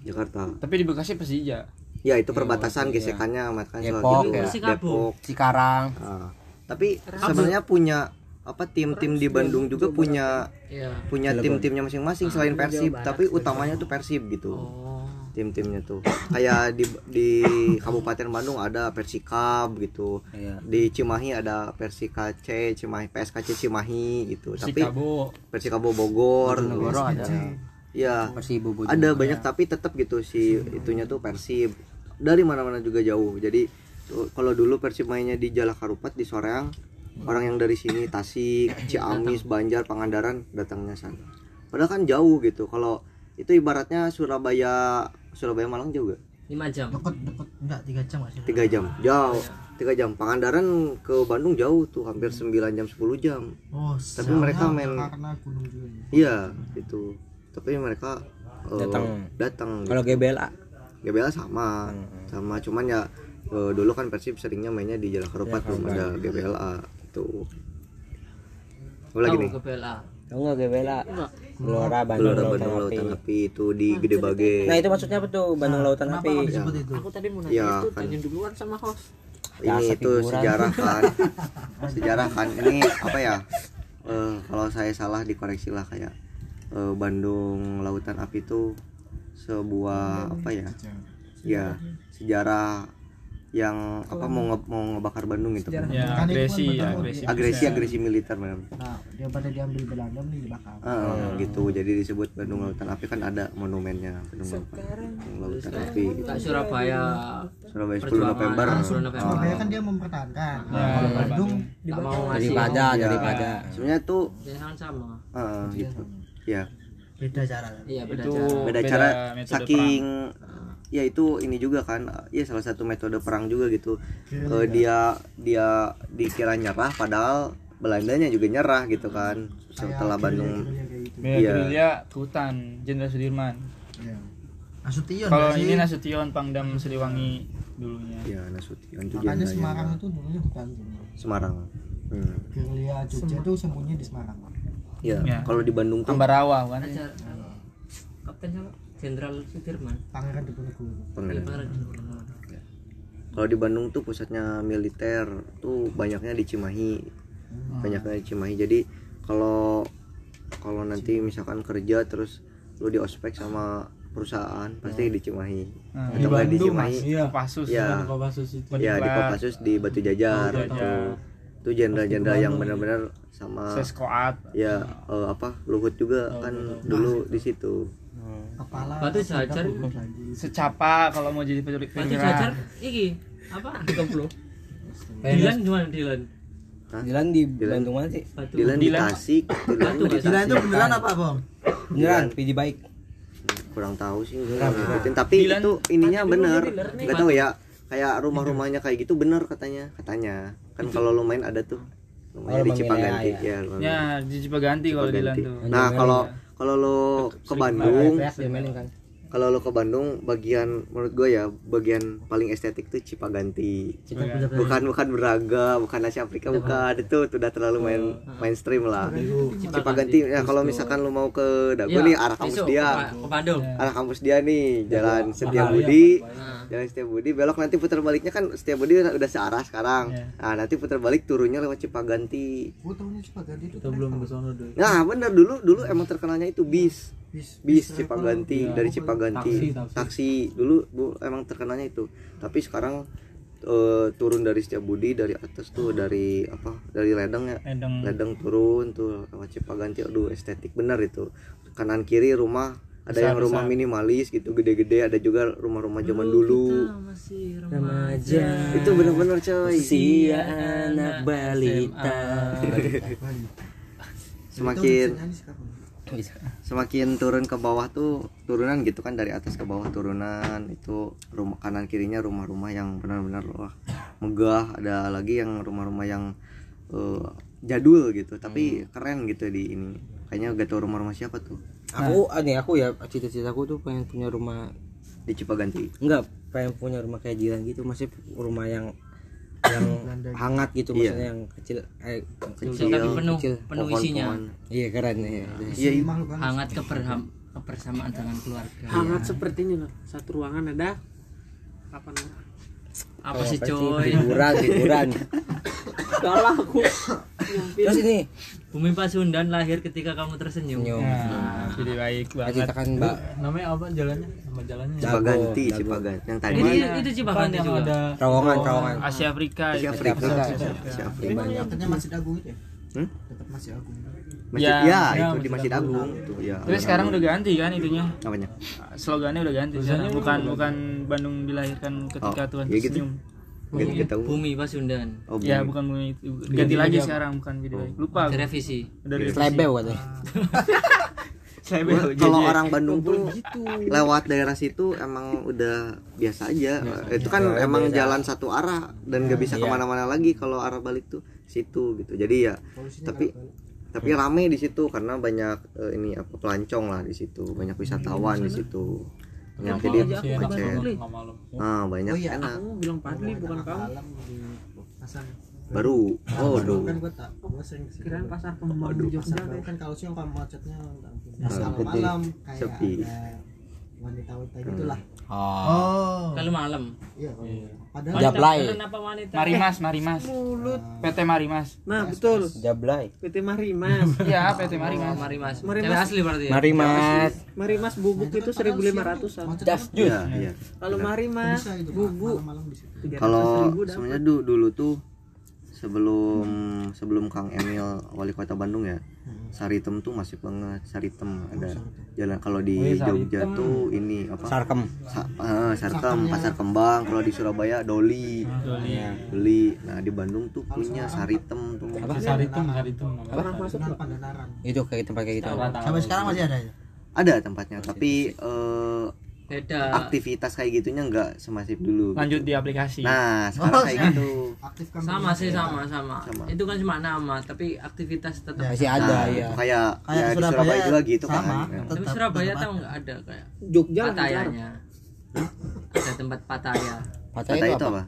Speaker 3: Jakarta
Speaker 6: Tapi di Bekasi Persija.
Speaker 3: ya itu perbatasan gesekannya makan soal
Speaker 2: Depok,
Speaker 3: gitu
Speaker 2: ya.
Speaker 3: Depok
Speaker 2: Cikarang.
Speaker 3: Ah. tapi sebenarnya punya apa tim-tim di Bandung juga punya
Speaker 1: Iya.
Speaker 3: punya tim-timnya masing-masing selain Persib tapi utamanya tuh Persib gitu
Speaker 1: Oh.
Speaker 3: Tim-timnya tuh. Kayak di di Kabupaten Bandung ada Persikab gitu.
Speaker 2: Iya.
Speaker 3: di Cimahi ada Persikc Cimahi PSKC Cimahi gitu. Tapi
Speaker 6: Sikabo.
Speaker 3: Persikabo Bogor.
Speaker 2: Bojonegoro ada.
Speaker 3: ya
Speaker 2: Bojonegoro.
Speaker 3: ada banyak tapi tetap gitu si itunya tuh Persib. Dari mana-mana juga jauh. Jadi kalau dulu Persib mainnya di Jalak Harupat di Soreang orang yang dari sini Tasik Ciamis Banjar Pangandaran datangnya sana. Padahal kan jauh gitu. Kalau itu ibaratnya Surabaya Surabaya Malang jauh gak?
Speaker 1: 5 jam.
Speaker 7: Deket deket. Enggak tiga jam sih?
Speaker 3: tiga jam. Jauh. Tiga jam. Pangandaran ke Bandung jauh tuh hampir 9 jam 10 jam.
Speaker 7: Oh,
Speaker 3: Tapi mereka main-
Speaker 7: karena gunung juga.
Speaker 3: iya itu. Tapi mereka eh,
Speaker 2: Datang.
Speaker 3: datang.
Speaker 2: Kalau GBLA
Speaker 3: GBLA sama. Sama cuman ya eh, dulu kan Persib seringnya mainnya di Jalan Harupat belum ada GBLA itu apa lagi nih?
Speaker 1: PLA.
Speaker 2: Tahu nggak GBLA? Gelora Bandung
Speaker 3: Gelora
Speaker 2: Lautan
Speaker 3: Bandung
Speaker 2: Api.
Speaker 3: Lautan Api itu di Gede Bage
Speaker 2: Nah itu maksudnya apa tuh Bandung Lautan
Speaker 7: Kenapa
Speaker 2: Api?
Speaker 7: itu?
Speaker 5: Aku tadi mau nanya
Speaker 3: Ya,
Speaker 5: itu
Speaker 3: kan.
Speaker 5: tanya duluan sama host.
Speaker 3: ini
Speaker 2: Jasa
Speaker 3: itu sejarah kan sejarah kan ini apa ya Eh, kalau saya salah dikoreksi lah kayak eh, Bandung Lautan Api itu sebuah apa ya ya sejarah yang apa mau nge- mau ngebakar Bandung itu
Speaker 6: ya
Speaker 7: Kan
Speaker 6: agresi
Speaker 7: kan
Speaker 6: ya
Speaker 7: betul.
Speaker 6: agresi
Speaker 3: agresi agresi militer memang
Speaker 7: nah daripada diambil Belanda mending dibakar.
Speaker 3: Ah, gitu. Jadi disebut Bandung Lautan Api. Kan ada monumennya Bandung Lautan, Lautan Api. gitu.
Speaker 1: Tak Surabaya
Speaker 3: Surabaya. 10
Speaker 1: Perjuangan.
Speaker 3: November.
Speaker 1: Ah, 10
Speaker 3: Ah,
Speaker 1: November.
Speaker 7: Surabaya kan dia mempertahankan.
Speaker 6: Ya,
Speaker 7: kalau Bandung
Speaker 1: tak mau ngasih
Speaker 2: daripada
Speaker 3: ya,
Speaker 2: daripada
Speaker 3: sebenarnya tuh
Speaker 1: jangan sama.
Speaker 3: Ah, gitu. ya
Speaker 4: beda cara.
Speaker 1: Iya beda
Speaker 6: itu
Speaker 1: cara.
Speaker 3: Beda cara saking ya itu ini juga kan ya salah satu metode perang juga gitu. Eh, dia dia dikira nyerah padahal Belandanya juga nyerah gitu kan setelah Bandung.
Speaker 6: Bela
Speaker 3: Iya.
Speaker 6: gerilya ke hutan Jenderal Sudirman.
Speaker 4: Nasution
Speaker 6: kalau ini? Nasution Pangdam Siliwangi dulunya.
Speaker 3: Ya Nasution juga
Speaker 7: makanya Semarang itu dulunya hutan
Speaker 3: Semarang. Hmm.
Speaker 7: gerilya Jogja itu sembunyi di Semarang.
Speaker 3: Ya
Speaker 6: Ya.
Speaker 3: kalau di Bandung tuh
Speaker 6: Ambarawa kan
Speaker 1: Kapten siapa Jenderal Sudirman.
Speaker 7: Pangeran Diponegoro.
Speaker 3: Pangeran.
Speaker 1: Pangeran.
Speaker 3: kalau di Bandung tuh pusatnya militer tuh banyaknya di Cimahi.
Speaker 7: Hmm.
Speaker 3: banyaknya di Cimahi. Jadi kalau kalau nanti misalkan kerja terus lu di ospek sama perusahaan pasti di Cimahi.
Speaker 6: Nah,
Speaker 3: atau nggak di Cimahi
Speaker 6: Kopassus
Speaker 3: ya.
Speaker 5: Kopassus itu.
Speaker 3: Ya di Kopassus di Batu Jajar
Speaker 6: Batu Jajar.
Speaker 3: tuh tuh jenderal-jenderal yang benar-benar sama
Speaker 6: Seskoat
Speaker 3: ya eh, apa Luhut juga kan dulu di situ
Speaker 7: kepala
Speaker 1: Batu Jajar
Speaker 6: secapa kalau mau jadi penculik
Speaker 1: Batu. Jajar iki apa? Koplo Dilan gimana Dilan?
Speaker 2: Dilan di Bandung mana sih.
Speaker 1: Batu.
Speaker 3: Dilan di
Speaker 6: Dilan.
Speaker 3: Tasik. Dilan di
Speaker 4: itu beneran apa bang?
Speaker 2: beneran pilih baik.
Speaker 3: Kurang tahu sih gue ngikutin tapi
Speaker 6: Dilan-
Speaker 3: itu ininya bener. nggak tahu ya kayak rumah-rumahnya kayak gitu bener katanya. Katanya. Kan kalau lu main ada tuh.
Speaker 2: Oh,
Speaker 3: rumahnya di
Speaker 2: rumah
Speaker 3: Cipaganti. ya rumah
Speaker 6: ya di Cipaganti kalau Dilan tuh.
Speaker 3: Nah kalau kalau lu ke Bandung Kalau lu ke Bandung bagian menurut gue ya bagian paling estetik tuh Cipaganti. Bukan bukan Braga bukan Asia Afrika bukan. Itu tuh udah terlalu main mainstream lah. Cipaganti. Ya kalau misalkan lu mau ke Dago nih arah kampus dia.
Speaker 1: Ke, Bandung.
Speaker 3: Arah kampus dia nih jalan Setiabudi jalan Setiabudi belok nanti putar baliknya kan Setiabudi udah, udah searah sekarang. Nah nanti putar balik turunnya lewat Cipaganti.
Speaker 7: Gue tahunya cuma ganti itu
Speaker 5: kita belum ke sana
Speaker 3: nah bener. Dulu dulu emang terkenalnya itu bis
Speaker 7: bis
Speaker 3: bis Cipaganti dari Cipaganti.
Speaker 5: Taksi,
Speaker 3: taksi, dulu bu emang terkenalnya itu. Tapi sekarang eh, turun dari Setiabudi dari atas tuh dari apa dari ledeng ya.
Speaker 6: Ledeng.
Speaker 3: Ledeng turun tuh lewat Cipaganti. Aduh estetik bener itu. Kanan kiri rumah ada yang rumah minimalis gitu gede-gede ada juga rumah-rumah zaman dulu
Speaker 1: masih
Speaker 2: remaja.
Speaker 3: Itu bener-bener coy.
Speaker 2: Usia anak balita.
Speaker 3: Semakin
Speaker 2: bisa.
Speaker 3: Semakin turun ke bawah tuh turunan gitu kan dari atas ke bawah turunan itu rumah kanan kirinya rumah-rumah yang benar-benar wah megah. Ada lagi yang rumah-rumah yang eh, jadul gitu tapi keren gitu di ini. Kayaknya gak tau rumah-rumah siapa tuh.
Speaker 2: Aku ah, nih aku ya cita-citaku tuh pengen punya rumah
Speaker 3: di Cipaganti.
Speaker 2: Enggak pengen punya rumah kayak jiran gitu. Masih rumah yang yang hangat gitu
Speaker 3: Iya.
Speaker 2: maksudnya yang kecil eh,
Speaker 3: kecil
Speaker 1: tapi penuh
Speaker 2: kecil.
Speaker 1: penuh isinya.
Speaker 3: Pohon-pohon.
Speaker 2: iya keren ya
Speaker 3: iya. Iya.
Speaker 7: makhluk
Speaker 1: hangat keberham kebersamaan dengan keluarga.
Speaker 5: Hangat sepertinya loh satu ruangan ada apa namanya?
Speaker 1: Apa sih coy?
Speaker 2: Hiburan hiburan.
Speaker 5: Salah aku.
Speaker 2: Terus ini
Speaker 1: Bumi Pasundan lahir ketika kamu tersenyum.
Speaker 2: Nyum
Speaker 6: nah jadi baik banget.
Speaker 2: kita kan mbak
Speaker 5: namanya apa jalannya? Nama jalannya
Speaker 3: Cipaganti
Speaker 2: Dago.
Speaker 3: Cipaganti. Yang tadi.
Speaker 1: Itu itu Cipaganti
Speaker 5: yang
Speaker 1: juga?
Speaker 5: ada
Speaker 2: terowongan terowongan.
Speaker 6: Asia Afrika
Speaker 3: Asia
Speaker 6: itu.
Speaker 3: Afrika.
Speaker 2: Asia
Speaker 3: Asia Afrika.
Speaker 2: Banyak.
Speaker 7: katanya masih agung itu ya?
Speaker 3: Hmm?
Speaker 7: tetap masih agung
Speaker 3: Masjid,
Speaker 6: Ya,
Speaker 3: ya,
Speaker 5: ya,
Speaker 3: itu di
Speaker 5: Masjid
Speaker 3: Agung tuh ya.
Speaker 6: Tapi sekarang udah ganti kan itunya.
Speaker 3: namanya
Speaker 6: Slogannya udah ganti. Bukan bukan Bandung dilahirkan ketika
Speaker 3: Oh,
Speaker 6: Tuhan
Speaker 3: ya gitu.
Speaker 6: tersenyum.
Speaker 3: Gak kita
Speaker 1: Bumi Pasundan
Speaker 3: oh
Speaker 6: Ya
Speaker 3: bumi.
Speaker 6: bukan bumi itu. Ganti lagi sekarang bukan video baik. Lupa. Udah direvisi.
Speaker 2: Slebeu katanya
Speaker 3: kalau orang Bandung tuh lewat daerah situ emang udah biasa aja. itu kan emang jalan satu arah dan nggak bisa ke mana-mana lagi kalau arah balik tuh situ gitu. Jadi ya tapi tapi rame di situ karena banyak eh, ini apa pelancong lah di situ, banyak wisatawan di situ. Macet.
Speaker 5: nggak malam
Speaker 3: Ah, banyak
Speaker 7: Oh iya,
Speaker 3: enak.
Speaker 5: kamu bilang Padli bukan kamu
Speaker 3: Baru. Oh, aduh.
Speaker 7: kan gue tak gue sering
Speaker 5: kirain pasar kembang Jogja
Speaker 7: kan kalau siang kalau macetnya nggak ampun.
Speaker 3: Nah,
Speaker 7: malam kayak
Speaker 3: Sepi.
Speaker 4: Wanita-wanita gitulah
Speaker 2: oh
Speaker 4: oh
Speaker 1: Kalau malam.
Speaker 4: iya padahal
Speaker 2: Jablay.
Speaker 1: Beneran apa wanita?
Speaker 6: Marimas Marimas
Speaker 5: Mulut.
Speaker 6: PT Marimas
Speaker 5: Nah, betul.
Speaker 2: Jablay
Speaker 5: PT Marimas.
Speaker 6: iya PT
Speaker 1: Oh,
Speaker 6: Marimas
Speaker 1: Marimas.
Speaker 5: Marimas.
Speaker 1: Cewek asli berarti ya?
Speaker 2: mari mas
Speaker 5: Marimas bubuk itu 1500-an.
Speaker 2: just jus
Speaker 3: Iya, iya.
Speaker 5: Kalau Marimas bubuk
Speaker 4: malam di situ
Speaker 5: 300
Speaker 3: Kalau sebenarnya du- dulu tuh sebelum sebelum Kang Emil wali kota Bandung ya Saritem tuh masih banget Saritem ada jalan kalau di
Speaker 6: Wih,
Speaker 3: Jogja
Speaker 6: Saritem.
Speaker 3: tuh ini apa?
Speaker 2: Sarkem.
Speaker 3: Sa- eh, Sarkem Pasar Kembang kalau di Surabaya Doli. Doli. Nah di Bandung tuh punya Saritem? Tuh.
Speaker 6: Saritum Saritum
Speaker 5: Pernah masuk nggak?
Speaker 4: Pandanaran
Speaker 2: itu kayak tempat kayak gitu.
Speaker 4: Sampai sekarang masih ada ya?
Speaker 3: Ada tempatnya tapi eh,
Speaker 1: Beda.
Speaker 3: aktivitas kayak gitunya nggak semasif dulu
Speaker 6: lanjut di aplikasi
Speaker 3: nah sekarang kayak gitu
Speaker 4: aktifkan
Speaker 1: Sama sih sama sama.
Speaker 3: Sama.
Speaker 1: Itu kan cuma nama, tapi aktivitas tetap.
Speaker 2: masih ada
Speaker 3: Nah,
Speaker 2: ya
Speaker 3: kayak
Speaker 4: kayak
Speaker 3: ya di
Speaker 4: Surabaya,
Speaker 3: Surabaya juga gitu
Speaker 4: sama
Speaker 3: kan
Speaker 1: Tapi
Speaker 4: tetap-
Speaker 1: Surabaya
Speaker 4: tetap
Speaker 1: tahu
Speaker 4: ada.
Speaker 1: nggak ada kayak
Speaker 5: Jogja
Speaker 1: patayanya. Ada tempat pataya.
Speaker 2: Patah
Speaker 3: Kata
Speaker 2: itu
Speaker 3: itu
Speaker 2: apa?
Speaker 3: apa?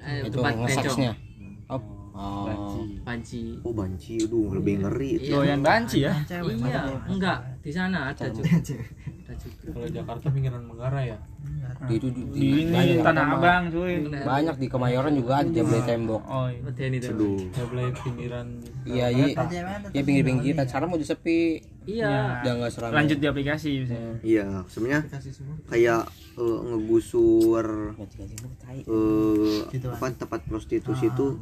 Speaker 1: Eh,
Speaker 2: Itu
Speaker 1: tempat bencong.
Speaker 2: Oh. Oh.
Speaker 1: Banci.
Speaker 3: Oh banci, aduh lebih ngeri itu.
Speaker 6: doyan banci ya
Speaker 4: cewek
Speaker 1: Iya, enggak di sana ada juga. Ada juga.
Speaker 8: Kalau Jakarta pinggiran Menggara ya.
Speaker 2: Di itu di,
Speaker 6: di ini Tanah Abang cuy
Speaker 2: Banyak di Kemayoran juga ada jablay tembok.
Speaker 6: oh iya.
Speaker 1: Itu.
Speaker 3: Aduh.
Speaker 8: Jablay pinggiran.
Speaker 2: Iya, iya. Ya pinggir-pinggir kita. Sekarang mau sepi.
Speaker 1: Iya.
Speaker 2: Udah enggak seramai.
Speaker 6: lanjut di aplikasi misalnya
Speaker 3: Iya, sebenarnya kayak eh, ngegusur eh apa tempat prostitusi itu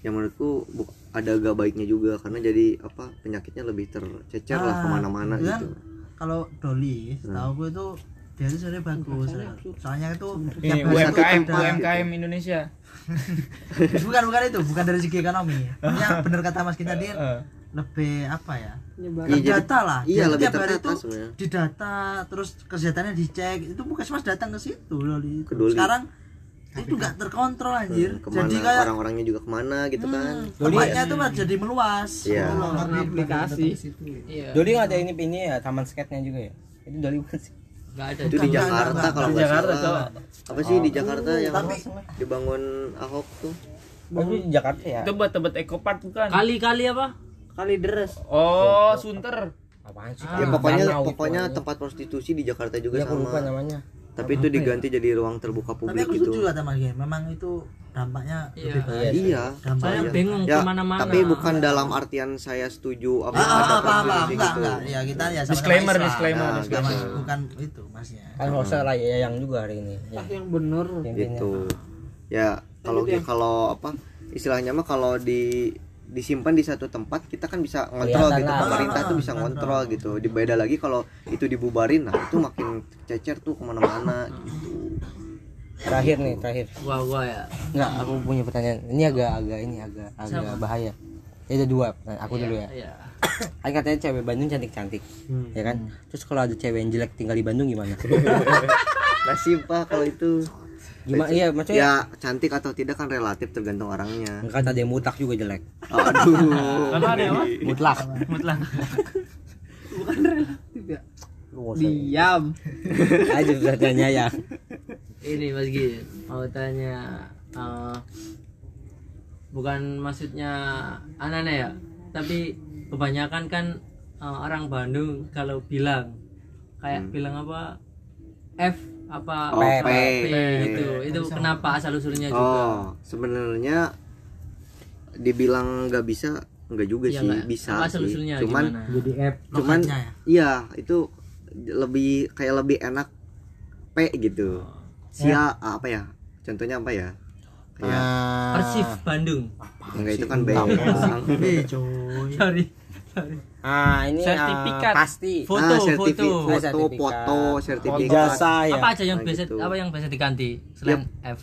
Speaker 3: yang menurutku ada gak baiknya juga karena jadi apa penyakitnya lebih tercecer lah
Speaker 4: Ah,
Speaker 3: ke mana-mana
Speaker 4: itu kan
Speaker 3: gitu.
Speaker 4: kalau Doli tahu gue itu dia itu sebenarnya bagus soalnya itu itu
Speaker 6: UMKM
Speaker 4: ada-
Speaker 6: UMKM Indonesia
Speaker 4: bukan bukan itu bukan dari segi ekonomi Maksudnya bener kata Mas Kita dia
Speaker 6: Eh.
Speaker 4: lebih apa ya.
Speaker 3: Iya, jadi-
Speaker 4: data lah
Speaker 3: iya,
Speaker 4: Jadi
Speaker 3: lebih
Speaker 4: tiap hari
Speaker 3: tertata
Speaker 4: itu
Speaker 3: sebenarnya.
Speaker 4: didata terus kesehatannya dicek itu puskesmas datang ke situ Doli. sekarang itu nggak terkontrol anjir
Speaker 3: Hmm, ke mana
Speaker 4: jadi kayak
Speaker 3: orang-orangnya juga ke mana gitu kan.
Speaker 4: tempatnya tuh malah jadi meluas
Speaker 3: Iya.
Speaker 4: Gitu loh.
Speaker 5: Karena aplikasi.
Speaker 1: Iya.
Speaker 2: Doli nggak ada ini ini ya taman skate-nya juga ya. Itu Doli bukan sih?
Speaker 1: Enggak ada.
Speaker 3: Itu di Jakarta kalau
Speaker 6: Di
Speaker 3: nggak
Speaker 6: Jakarta,
Speaker 3: salah. Apa sih di Jakarta yang
Speaker 4: Tapi-
Speaker 3: dibangun Ahok tuh?
Speaker 2: Tapi di Jakarta ya.
Speaker 6: itu buat tebet Eco Park bukan
Speaker 1: Kali-kali apa?
Speaker 5: Kali deres.
Speaker 6: oh Sunter
Speaker 2: Apaan sih?
Speaker 3: ya pokoknya
Speaker 2: gitu
Speaker 3: pokoknya tempat prostitusi di Jakarta juga
Speaker 2: Ya, aku lupa
Speaker 3: sama.
Speaker 2: namanya.
Speaker 3: Tapi itu diganti jadi ruang terbuka
Speaker 4: tapi
Speaker 3: publik
Speaker 4: aku
Speaker 3: gitu.
Speaker 4: kata Mas Gen memang itu dampaknya
Speaker 1: Iya.
Speaker 4: lebih baik
Speaker 3: Iya.
Speaker 1: Saya
Speaker 4: dampaknya
Speaker 1: bingung
Speaker 3: Ya,
Speaker 1: ke mana-mana.
Speaker 3: tapi bukan dalam artian saya setuju apa
Speaker 4: Ah,
Speaker 3: ada
Speaker 4: ah, paham, paham.
Speaker 3: prostitusi
Speaker 4: enggak,
Speaker 3: gitu.
Speaker 4: enggak. Ya kita ya sama-sama
Speaker 6: disclaimer
Speaker 4: Islam.
Speaker 6: disclaimer
Speaker 3: Nah,
Speaker 6: disclaimer
Speaker 3: gitu.
Speaker 4: bukan itu masnya
Speaker 2: Kan usah lah ya yang juga hari ini. Ya.
Speaker 5: Ah, yang bener.
Speaker 2: Intinya.
Speaker 3: gitu ya kalau kalau apa istilahnya mah kalau di disimpan di satu tempat kita kan bisa ngontrol
Speaker 2: Kelihatan
Speaker 3: gitu
Speaker 2: lah.
Speaker 3: pemerintah tuh bisa ngontrol gitu dibeda lagi kalau itu dibubarin nah itu makin cecer tuh ke mana-mana gitu
Speaker 2: Terakhir nih, terakhir.
Speaker 1: Gua gua ya.
Speaker 2: Enggak, aku punya pertanyaan. Ini agak agak ini agak agak bahaya. Ya ada dua. pertanyaan. Aku dulu ya.
Speaker 1: Iya.
Speaker 2: Kan katanya cewek Bandung cantik-cantik. Ya kan? Terus kalau ada cewek yang jelek tinggal di Bandung gimana?
Speaker 3: nasib pak kalau itu
Speaker 2: Gimana? Iya, maksudnya
Speaker 3: ya cantik atau tidak kan relatif tergantung orangnya
Speaker 2: kan ada yang mutlak juga jelek.
Speaker 3: aduh
Speaker 6: apa ada apa
Speaker 2: Mutlak.
Speaker 6: mutlak.
Speaker 2: Lu nggak usah-
Speaker 5: Diam.
Speaker 2: Aja bisa tanya ya.
Speaker 1: Ini Mas Gin mau tanya eh, bukan maksudnya aneh ya, tapi kebanyakan kan eh, orang Bandung kalau bilang kayak bilang apa F apa.
Speaker 3: Oh,
Speaker 1: P,
Speaker 3: P.
Speaker 1: P, gitu. Itu kenapa asal usulnya juga?
Speaker 3: oh sebenarnya dibilang nggak bisa nggak juga
Speaker 1: Iya
Speaker 3: sih
Speaker 1: nggak?
Speaker 3: bisa
Speaker 1: asal
Speaker 3: sih
Speaker 1: usulnya
Speaker 3: cuman
Speaker 1: gimana?
Speaker 5: Jadi F.
Speaker 3: cuman
Speaker 4: ya?
Speaker 3: iya itu lebih kayak lebih enak P gitu sia apa ya contohnya apa ya kayak
Speaker 2: Ah,
Speaker 1: Persif Bandung.
Speaker 3: enggak itu kan B
Speaker 4: Eh, coy.
Speaker 1: Sorry.
Speaker 2: Ah, ini ah,
Speaker 6: Sertifikat.
Speaker 2: pasti.
Speaker 1: Foto,
Speaker 3: ah, sertifi-
Speaker 1: foto.
Speaker 3: foto,
Speaker 2: Sertifikat.
Speaker 3: foto, sertifikat.
Speaker 2: Ijazah ya.
Speaker 1: Apa aja yang
Speaker 3: Nah,
Speaker 1: biasa
Speaker 3: gitu.
Speaker 1: apa yang biasa diganti selain F?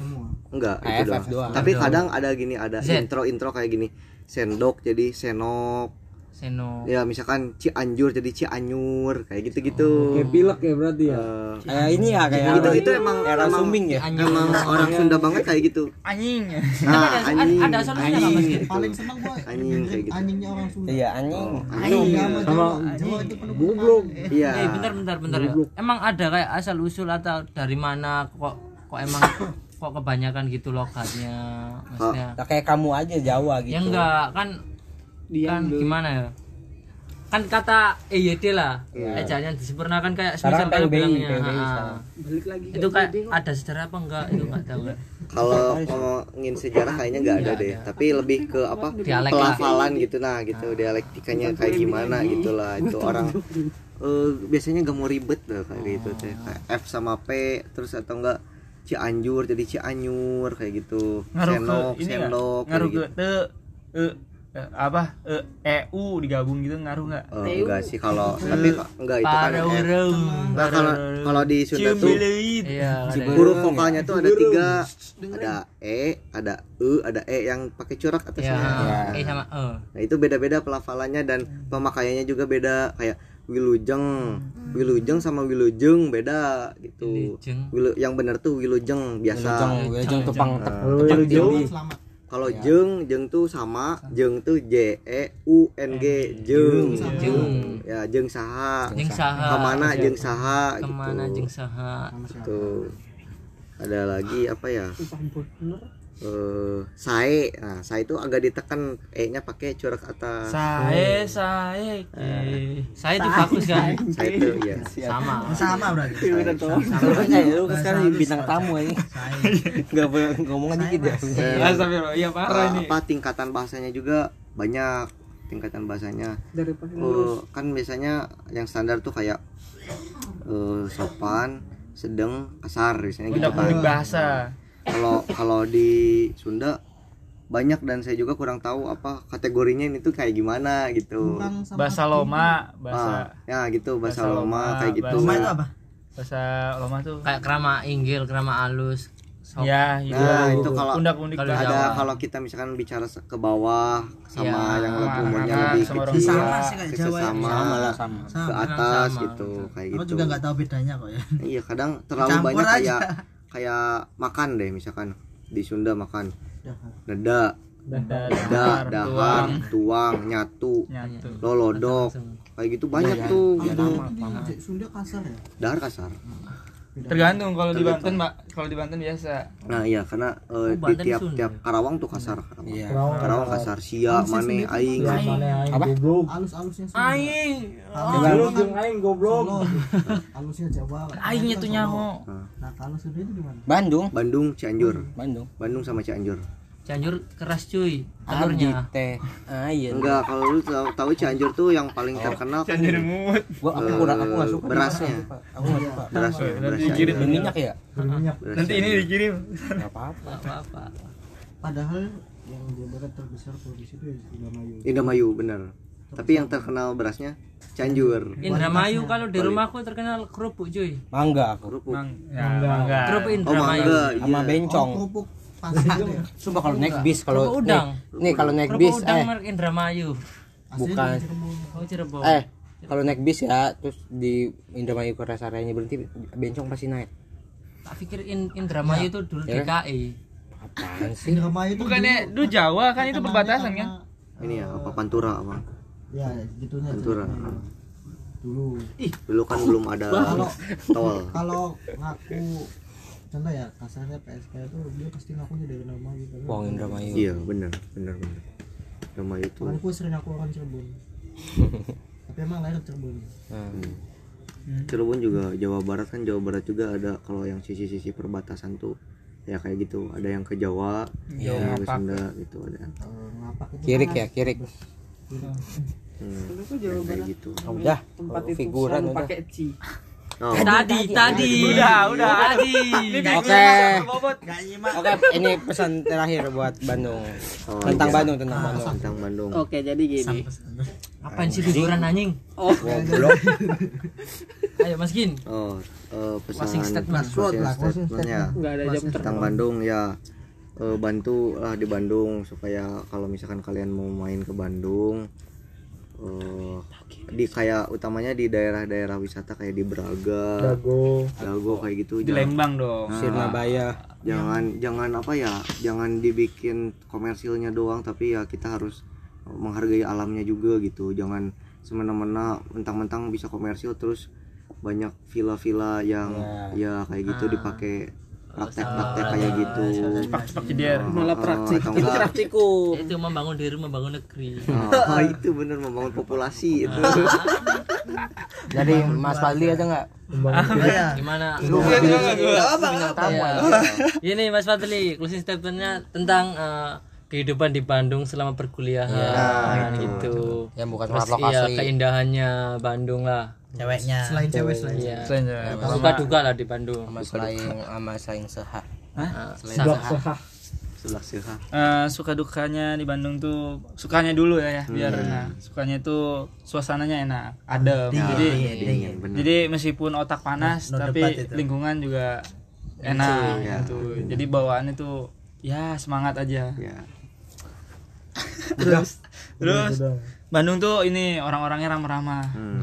Speaker 3: Enggak,
Speaker 2: Ah,
Speaker 3: itu doang.
Speaker 2: doang.
Speaker 3: Tapi
Speaker 1: Doang.
Speaker 3: kadang ada gini, ada
Speaker 1: Z.
Speaker 3: intro-intro kayak gini. Sendok jadi senok.
Speaker 1: Seno.
Speaker 3: Ya, misalkan Cianjur jadi Cianyur, kayak gitu-gitu.
Speaker 5: Kayak pilek ya berarti ya.
Speaker 3: Eh,
Speaker 2: Kayak ini ya kayak
Speaker 3: itu itu emang
Speaker 2: era
Speaker 3: emang,
Speaker 2: sumbing ya.
Speaker 3: emang orang Sunda banget kayak gitu.
Speaker 6: anjing
Speaker 3: Nah,
Speaker 1: ada,
Speaker 3: anjing.
Speaker 1: ada solusinya nggak Mas Gin?
Speaker 4: Paling seneng gua
Speaker 3: Anjing kayak gitu.
Speaker 4: anjingnya orang Sunda.
Speaker 2: Iya anjing.
Speaker 3: Anjing.
Speaker 4: Sama Jawa, Jawa itu penuh goblok.
Speaker 3: Iya.
Speaker 1: Eh, bentar bentar bentar ya. Emang ada kayak asal usul atau dari mana kok kok emang kok kebanyakan gitu logatnya maksudnya.
Speaker 2: Nah, kayak kamu aja Jawa gitu.
Speaker 1: Ya enggak kan kan gimana ya? kan kata EYD lah ejaannya disempurnakan kayak semisal
Speaker 2: PUBI,
Speaker 1: bilangnya, ah.
Speaker 5: Balik lagi.
Speaker 1: itu kayak ada sejarah apa enggak? Itu nggak tahu.
Speaker 3: Kalau ngomongin sejarah kayaknya nggak ada deh. tapi lebih ke apa?
Speaker 1: Dialek
Speaker 3: pelafalan gitu nah gitu. Dialektikanya kayak gimana gitulah itu orang eh, biasanya gak mau ribet loh kayak gitu teh. Kayak F sama P terus atau enggak Cianjur jadi Cianyur kayak gitu.
Speaker 6: Ngaruh
Speaker 3: Senok
Speaker 6: ke ini nggak?
Speaker 3: Sendok kayak
Speaker 6: ngaruh ke
Speaker 3: gitu
Speaker 6: te e, e, apa e, EU digabung gitu ngaruh nggak?
Speaker 3: Eh, enggak sih kalau tapi enggak itu kan. Enggak, kalau kalau di Sunda tuh
Speaker 1: iya
Speaker 3: huruf vokalnya tuh ada tiga. Ada E ada E ada E yang pakai corak atasnya
Speaker 1: ya E sama E.
Speaker 3: Nah itu beda-beda pelafalannya dan pemakaiannya juga beda. Kayak wilujeng, wilujeng sama wilujeng beda gitu.
Speaker 1: Wilujeng.
Speaker 3: Wilu, yang benar tuh wilujeng biasa.
Speaker 2: Wilujeng, Wilujeng tupang tep-
Speaker 3: Nah,
Speaker 2: tepang tinggi.
Speaker 4: Selamat.
Speaker 3: Kalau jeng, jeng tuh sama, jeng tuh J E U N G, jeng.
Speaker 1: Jeng.
Speaker 3: Ya, jeng saha.
Speaker 1: jeng saha
Speaker 3: Ke mana jeng saha gitu.
Speaker 1: ke mana jeng saha
Speaker 3: Tuh. Ada lagi apa ya? Eh, sae. Nah, sae itu agak ditekan E-nya pakai corak atas.
Speaker 6: Sae sae. eh.
Speaker 1: saya itu bagus kan
Speaker 3: Sae itu ya.
Speaker 1: sama
Speaker 4: Sama berarti.
Speaker 3: Sae.
Speaker 2: Lu kan kayak lu kan sekarang bintang tamu ini. Enggak boleh ngomong dikit ya.
Speaker 3: Eh,
Speaker 6: Astagfirullah, iya parah
Speaker 3: Uh,
Speaker 6: ini.
Speaker 3: apa tingkatan bahasanya juga banyak tingkatan bahasanya
Speaker 5: Dari
Speaker 3: Eh, kan biasanya yang standar tuh kayak eh, sopan sedang kasar biasanya gitu
Speaker 6: Udah
Speaker 3: kan
Speaker 6: bahasa.
Speaker 3: Kalau kalau di Sunda banyak dan saya juga kurang tahu apa kategorinya ini tuh kayak gimana gitu
Speaker 4: sama
Speaker 6: Bahasa Loma,
Speaker 3: ah,
Speaker 6: bahasa
Speaker 3: ya gitu bahasa,
Speaker 6: bahasa
Speaker 3: loma,
Speaker 6: Loma,
Speaker 3: kayak gitu
Speaker 4: Loma itu apa?
Speaker 6: bahasa Loma tuh.
Speaker 1: kayak kerama inggil kerama alus sop
Speaker 6: Ya, itu.
Speaker 3: Nah, itu kalau
Speaker 6: undak-undik
Speaker 3: ada
Speaker 1: Jawa.
Speaker 3: kalau kita misalkan bicara ke bawah sama
Speaker 1: Ya,
Speaker 3: yang
Speaker 6: sama
Speaker 3: lebih umurnya lebih
Speaker 6: sama
Speaker 3: kecil
Speaker 4: Sama sih kayak Jawa ya.
Speaker 3: sesama
Speaker 2: Sama lah sama.
Speaker 3: ke
Speaker 4: Sama.
Speaker 3: atas
Speaker 1: sama.
Speaker 3: gitu kayak
Speaker 4: Aku
Speaker 3: gitu
Speaker 4: juga nggak tahu bedanya kok ya.
Speaker 3: iya kadang terlalu
Speaker 4: Campur
Speaker 3: banyak
Speaker 4: aja.
Speaker 3: kayak kayak makan deh misalkan. Di Sunda makan. Dada
Speaker 6: Dada,
Speaker 3: dada
Speaker 6: dahar,
Speaker 3: dahar tuang. nyatu.
Speaker 6: Nyatu.
Speaker 3: lolodok kayak gitu banyak tuh. Gitu
Speaker 4: Sunda kasar ya.
Speaker 3: dahar kasar
Speaker 6: Tergantung kalau di Banten, Mbak. Kalau di Banten biasa.
Speaker 3: nah iya karena eh, di
Speaker 1: Banten
Speaker 3: tiap
Speaker 1: Sunda.
Speaker 3: tiap Karawang tuh kasar Karawang,
Speaker 2: Iya.
Speaker 3: Karawang kasar sia mane aing
Speaker 2: Apa?
Speaker 4: Alus-alusnya
Speaker 1: aing
Speaker 7: Goblok aing goblok.
Speaker 4: Alusnya Jawa.
Speaker 6: Aingnya tuh nyamuk.
Speaker 4: Nah, kalau Sunda itu gimana?
Speaker 2: Bandung,
Speaker 3: Bandung Cianjur
Speaker 2: Bandung.
Speaker 3: Bandung sama Cianjur
Speaker 1: Cianjur keras cuy telurnya
Speaker 2: teh. Ah iya.
Speaker 3: enggak kalau lu tahu, tahu Cianjur tuh yang paling terkenal kan
Speaker 6: Cianjur mut.
Speaker 2: Gua aku kurang aku enggak suka.
Speaker 3: berasnya
Speaker 2: Aku enggak suka.
Speaker 3: berasnya beras
Speaker 6: Nanti dikirim.
Speaker 2: Minyak ya?
Speaker 3: Beras
Speaker 6: Nanti ini dikirim.
Speaker 2: Enggak apa-apa.
Speaker 1: apa apa
Speaker 4: Padahal yang Jawa Barat terbesar provinsi itu ya Indramayu.
Speaker 3: Indramayu benar tapi yang terkenal berasnya Cianjur
Speaker 1: Indramayu kalau di rumahku terkenal kerupuk cuy
Speaker 2: Mangga aku.
Speaker 3: kerupuk
Speaker 6: Mang, ya, mangga.
Speaker 1: kerupuk
Speaker 3: oh
Speaker 1: Indramayu
Speaker 3: mangga
Speaker 2: Sama
Speaker 3: iya.
Speaker 2: bencong.
Speaker 4: Kerupuk pasir ya.
Speaker 2: Coba kalau naik bis kalau
Speaker 1: udang.
Speaker 2: nih, nih kalau naik
Speaker 1: kerupuk
Speaker 2: bis
Speaker 1: udang
Speaker 2: eh
Speaker 1: merek Indramayu
Speaker 2: bukan
Speaker 1: oh Cirebon
Speaker 2: eh kalau naik bis ya terus di Indramayu ke rest area-nya berhenti bencong pasti naik.
Speaker 1: tak pikir In- Indramayu itu dulu
Speaker 2: Ya.
Speaker 1: DKI
Speaker 2: Apaan sih?
Speaker 4: Indramayu itu
Speaker 6: Bukannya du Jawa kan itu perbatasan kan?
Speaker 3: ini ya apa pantura apa
Speaker 4: ya gitunya
Speaker 3: pantura
Speaker 4: dulu.
Speaker 3: dulu kan belum ada
Speaker 4: Kalau
Speaker 3: tol
Speaker 4: kalau ngaku contoh ya kasarnya PSK itu dia pasti ngakunya dari nama gitu kan.
Speaker 2: Wong Indramayu.
Speaker 3: iya benar benar benar nama itu
Speaker 4: Makanya gue sering aku orang Cirebon. Tapi emang lahir Cirebon.
Speaker 2: Hmm.
Speaker 3: Cirebon juga Jawa Barat kan Jawa Barat juga ada kalau yang sisi-sisi perbatasan tuh ya kayak gitu ada yang ke Jawa ada yang ke Sunda gitu ada
Speaker 4: Eh, ngapak itu
Speaker 2: Kirik ya, kirik.
Speaker 3: hmm, kayak gitu
Speaker 2: Udah,
Speaker 5: tempat itu
Speaker 2: figuran udah.
Speaker 5: pakai ci.
Speaker 3: Oh,
Speaker 1: tadi tadi
Speaker 6: Udah, udah.
Speaker 1: tadi
Speaker 2: Oke. Oke, ini pesan terakhir buat Bandung.
Speaker 3: Oh,
Speaker 2: Tentang
Speaker 3: iya.
Speaker 2: Bandung, tentang Bandung.
Speaker 3: tentang Bandung
Speaker 5: Oke, jadi gini.
Speaker 1: apaan sih figuran anjing
Speaker 5: Oh,
Speaker 2: Goblok.
Speaker 1: ayo Mas Gin
Speaker 3: oh eh, pesan
Speaker 1: Closing statement.
Speaker 3: closing statementnya
Speaker 5: enggak ada jam
Speaker 3: tentang Bandung ya eh, bantu lah di Bandung supaya kalau misalkan kalian mau main ke Bandung eh, di kayak utamanya di daerah-daerah wisata kayak di Braga,
Speaker 7: Dago.
Speaker 3: Dago kayak gitu
Speaker 6: Di
Speaker 3: jangan,
Speaker 6: Lembang dong.
Speaker 2: Sirnabaya.
Speaker 3: jangan jangan apa ya jangan dibikin komersilnya doang tapi ya kita harus menghargai alamnya juga gitu jangan semena-mena mentang-mentang bisa komersil terus banyak villa-villa yang ya kayak gitu dipakai praktek-praktek kayak gitu.
Speaker 6: cepak-cepak jeder
Speaker 5: Malah praktik.
Speaker 3: atau enggak.
Speaker 5: Praktikum.
Speaker 1: itu membangun diri membangun negeri.
Speaker 3: Oh, itu bener membangun populasi itu.
Speaker 2: Jadi Mas Fadli ada nggak?
Speaker 4: ya?
Speaker 1: Gimana?
Speaker 2: Bintang tamu
Speaker 1: Ya.
Speaker 2: ya.
Speaker 1: ini Mas Fadli closing statementnya tentang eh, kehidupan di Bandung selama perkuliahan gitu.
Speaker 2: Yang bukan
Speaker 1: Terus iya
Speaker 2: asli.
Speaker 1: keindahannya Bandung lah
Speaker 7: ceweknya.
Speaker 4: Selain cewek selain
Speaker 1: iya.
Speaker 6: Selain ya.
Speaker 1: suka duka lah di Bandung.
Speaker 2: Sama selain sama selain seha.
Speaker 1: Eh, sah-
Speaker 3: sulak sirha
Speaker 6: Eh, suka dukanya di Bandung tuh sukanya dulu ya ya biar nah, sukanya itu suasananya enak adem. Jadi
Speaker 3: dingin bener.
Speaker 6: jadi meskipun otak panas
Speaker 7: No- no
Speaker 6: tapi lingkungan juga enak
Speaker 3: ya.
Speaker 6: gitu. Jadi bawaan itu ya semangat aja.
Speaker 3: Ya
Speaker 6: terus terus Bandung tuh ini orang-orangnya ramah-ramah.
Speaker 3: Hmm.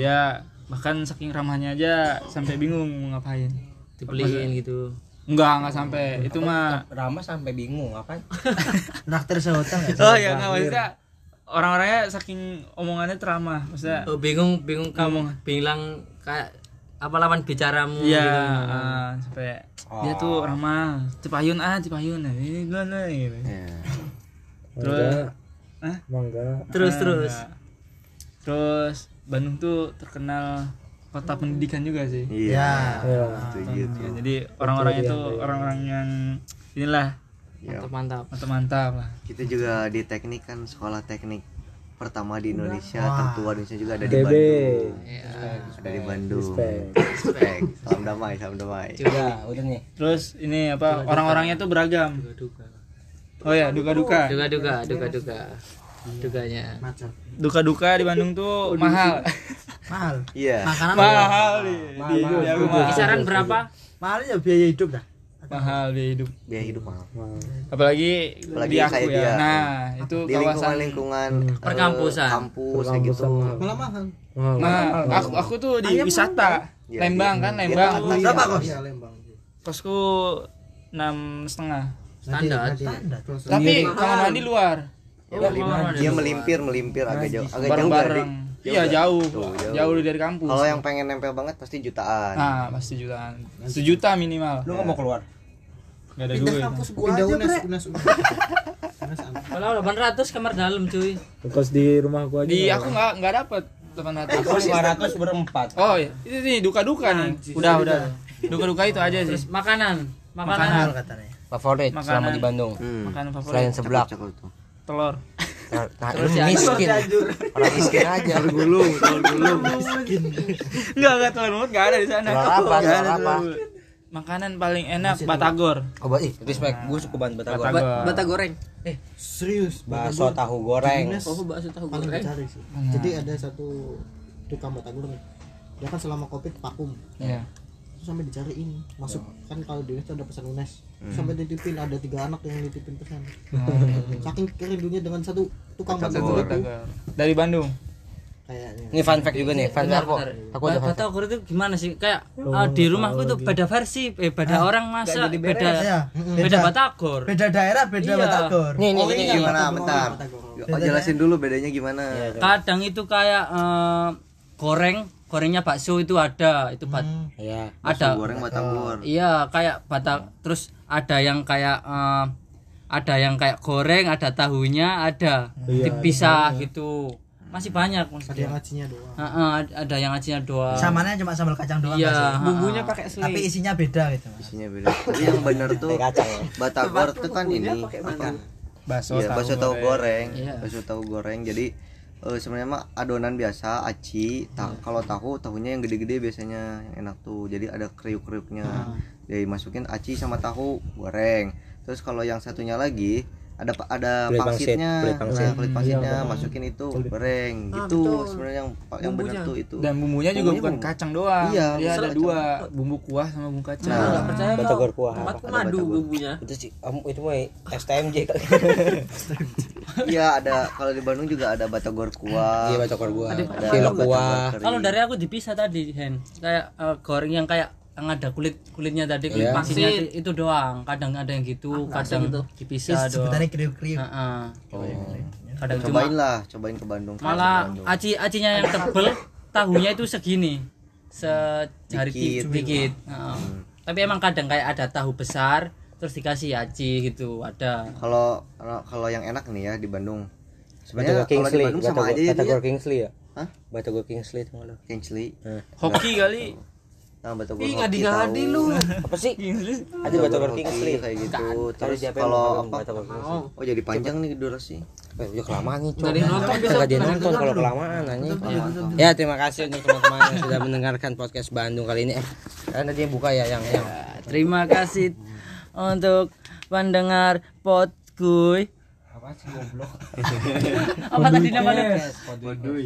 Speaker 6: Nah, dia bahkan saking ramahnya aja sampai bingung mau ngapain.
Speaker 1: Dibeliin gitu.
Speaker 6: Enggak enggak sampai. Itu mah
Speaker 2: Rama sampai bingung apa?
Speaker 7: naktir sehotel nggak sih?
Speaker 6: oh ya nggak maksudnya orang-orangnya saking omongannya teramah maksudnya
Speaker 1: oh, bingung bingung kamu bilang kayak apa lawan bicaramu
Speaker 6: Iya,
Speaker 1: gitu.
Speaker 6: ah, sampai dia tuh ramah, Cipayun ah, Cipayun ah, ini gimana gitu.
Speaker 3: ya
Speaker 6: Terus, ah,
Speaker 1: terus
Speaker 6: ah,
Speaker 1: terus.
Speaker 6: enggak. terus Bandung tuh terkenal kota pendidikan juga sih.
Speaker 3: iya
Speaker 6: Ya,
Speaker 3: tuh
Speaker 6: jadi orang-orang itu orang-orang yang inilah
Speaker 3: ya
Speaker 1: mantap mantap
Speaker 6: mantap-mantap lah.
Speaker 3: kita juga di teknik kan sekolah teknik pertama di Indonesia tertua di Indonesia juga ada di Bandung. Ada di Bandung. Respect. salam damai salam damai.
Speaker 2: Udah, udah nih.
Speaker 6: Terus ini apa orang-orangnya tuh beragam.
Speaker 1: duka
Speaker 6: Oh ya, duka-duka.
Speaker 1: duka duka duka duka dukanya
Speaker 6: Duka-duka di Bandung tuh mahal.
Speaker 7: mahal?
Speaker 3: Iya.
Speaker 7: Makanan
Speaker 6: mahal mahal.
Speaker 1: kisaran berapa?
Speaker 7: Mahal ya biaya hidup dah.
Speaker 6: Mahal biaya hidup.
Speaker 3: biaya hidup mahal.
Speaker 6: Apalagi,
Speaker 3: Apalagi
Speaker 6: di aku ya.
Speaker 3: dia.
Speaker 6: nah itu
Speaker 3: di lingkungan
Speaker 6: kawasan
Speaker 3: lingkungan
Speaker 1: Perkampusan.
Speaker 3: kampus kayak gitu.
Speaker 4: Malah mahal.
Speaker 6: Nah aku aku tuh di wisata.
Speaker 3: Iya,
Speaker 6: Lembang
Speaker 3: iya.
Speaker 6: kan
Speaker 3: Iya,
Speaker 6: Lembang.
Speaker 3: Tempat
Speaker 7: berapa kos?
Speaker 4: Iya Lembang.
Speaker 6: Kosku enam setengah.
Speaker 1: Standar.
Speaker 6: Tapi kamar mandi luar
Speaker 3: dia melimpir melimpir agak jauh. Agak jauh
Speaker 6: bareng.
Speaker 3: Dari
Speaker 6: iya jauh.
Speaker 3: Tuh, jauh.
Speaker 6: jauh dari kampus.
Speaker 3: Kalau yang pengen nempel banget pasti jutaan.
Speaker 6: Nah pasti jutaan. Sejuta minimal.
Speaker 2: Lu nggak mau keluar?
Speaker 6: nggak ada duit.
Speaker 4: pindah unes unes unes.
Speaker 1: Kalau 800 kamar dalam cuy.
Speaker 8: Kos di rumah gua aja.
Speaker 6: di aku nggak nggak dapet delapan
Speaker 2: Aku 500 berempat.
Speaker 6: oh iya. Itu nih duka duka nih udah udah. Duka duka itu aja sih.
Speaker 1: Terus makanan. Makanan.
Speaker 6: Makanan.
Speaker 7: Katanya
Speaker 2: Favorit
Speaker 6: Makanan.
Speaker 2: selama di Bandung.
Speaker 3: hmm.
Speaker 6: makanan favorit.
Speaker 2: Selain seblak.
Speaker 3: cakep tuh
Speaker 6: telur
Speaker 2: Nah, nah, lu miskin. Orang miskin aja.
Speaker 3: gulung telur gulung
Speaker 6: Enggak, enggak telur mut enggak ada di sana.
Speaker 2: Telur apa?
Speaker 6: Nggak ada
Speaker 2: Telur apa?
Speaker 6: telur. Makanan paling enak batagor.
Speaker 2: Oh, ih, respect. Gue suka banget batagor.
Speaker 6: Batagor.
Speaker 1: bata goreng
Speaker 4: serius
Speaker 2: Bakso tahu goreng.
Speaker 1: oh bakso tahu goreng
Speaker 4: dicari sih jadi ada satu tukang batagor nih dia kan selama covid vakum
Speaker 6: Iya.
Speaker 4: terus sampai dicariin masuk kan kalau di Unes tuh ada pesan Unes Terus sampai dititipin ada tiga anak yang nitipin pesan saking kerindunya dengan satu tukang batagor itu.
Speaker 6: Dari Bandung.
Speaker 4: kayaknya.
Speaker 2: Ini fun fact juga nih. Fun fact. Aku. Aku ada fun fact.
Speaker 1: itu gimana sih? Kayak eh, di rumahku itu beda versi eh beda orang masak beda
Speaker 7: ya
Speaker 1: beda batagor.
Speaker 7: Beda daerah beda
Speaker 1: Iya.
Speaker 7: batagor.
Speaker 2: Nih, nih,
Speaker 3: oh
Speaker 2: ini
Speaker 3: ini gimana? Bentar. oh, jelasin dulu bedanya gimana.
Speaker 1: Kadang itu kayak eh, goreng gorengnya bakso itu ada itu bat
Speaker 2: Iya.
Speaker 1: ada.
Speaker 3: Goreng batagor
Speaker 1: iya kayak batak terus ada yang kayak eh, ada yang kayak goreng ada tahunya ada. Dipisah gitu. Masih banyak
Speaker 4: ada
Speaker 1: maksudnya
Speaker 4: yang ngacinya doang.
Speaker 1: Heeh, ada- ada yang acinya doang.
Speaker 7: Samanya cuma sambal kacang doang
Speaker 1: iya.
Speaker 7: Sih?
Speaker 1: bumbunya
Speaker 5: pakai
Speaker 7: tapi isinya beda gitu Mas.
Speaker 3: isinya beda. Tapi yang bener tuh batagor tuh kan ini apa
Speaker 6: Bakso
Speaker 3: Iya, bakso tahu goreng.
Speaker 1: Iya.
Speaker 3: Bakso tahu goreng. Jadi eh, sebenarnya mah adonan biasa aci. Ta- Kalau tahu tahunya yang gede-gede biasanya yang enak tuh. Jadi ada kriuk-kriuknya. Jadi masukin aci sama tahu goreng. Terus kalau yang satunya lagi ada ada
Speaker 2: Kulit
Speaker 3: pangsitnya.
Speaker 2: pangsit, kulit pangsit.
Speaker 3: Nah, kulit pangsitnya masukin itu goreng. gitu sebenarnya yang pa- yang benar tuh itu.
Speaker 6: Dan bumbunya juga
Speaker 3: Bumbunya
Speaker 6: bukan
Speaker 3: bumbu.
Speaker 6: kacang doang.
Speaker 3: Iya,
Speaker 6: Dia ada
Speaker 3: kacang.
Speaker 6: dua, bumbu kuah sama bumbu kacang.
Speaker 3: Nah,
Speaker 1: percaya
Speaker 2: Batagor kuah.
Speaker 1: tempatku
Speaker 3: Ada
Speaker 1: madu bumbunya
Speaker 2: Itu sih, kamu itu mah STMJ kali.
Speaker 3: Iya, ada kalau di Bandung juga ada batagor kuah.
Speaker 2: Iya, batagor gua.
Speaker 3: Ada
Speaker 2: Cilok
Speaker 3: batagor
Speaker 2: kuah.
Speaker 1: kalau dari aku dipisah tadi Hen kayak eh, goreng yang kayak yang ada kulit kulitnya tadi kulit
Speaker 2: Iya.
Speaker 1: pangsitnya itu, doang kadang ada yang gitu kadang dipisah doang
Speaker 7: sebutannya kriuk-kriuk
Speaker 1: Heeh.
Speaker 3: Oh.
Speaker 1: kadang cuma
Speaker 3: Cobain lah, cobain ke Bandung.
Speaker 1: malah
Speaker 3: Bandung.
Speaker 1: aci acinya yang tebel tahunya itu segini sejari
Speaker 3: Dikit.
Speaker 1: dikit, dikit. Heeh. tapi emang kadang kayak ada tahu besar terus dikasih aci gitu ada
Speaker 3: kalau kalau yang enak nih ya di Bandung sebenarnya kalau di
Speaker 2: Kingsley,
Speaker 3: Bandung sama
Speaker 2: Batagor,
Speaker 3: aja ya
Speaker 2: Batagor Kingsley ya.
Speaker 3: Hah?
Speaker 2: Batagor Kingsley.
Speaker 3: Kingsley
Speaker 6: hoki kali
Speaker 3: nah Batagor
Speaker 5: Ih, ngadi-ngadi lu.
Speaker 2: Apa sih? Ada
Speaker 3: Batagor
Speaker 2: Kingsley.
Speaker 3: kayak gitu terus kalau apa oh jadi panjang nih durasi
Speaker 2: Eh, ya kelamaan nih, Cok.
Speaker 5: Nonton, besok.
Speaker 2: Nggak ada yang
Speaker 5: Nggak ada
Speaker 2: nonton kalau kelamaan anjing. Ya, terima kasih untuk teman-teman yang sudah mendengarkan podcast Bandung kali ini. Eh, kan tadi yang buka ya yang yang
Speaker 1: terima kasih untuk pendengar podkuy
Speaker 7: apa sih goblok
Speaker 1: apa tadi namanya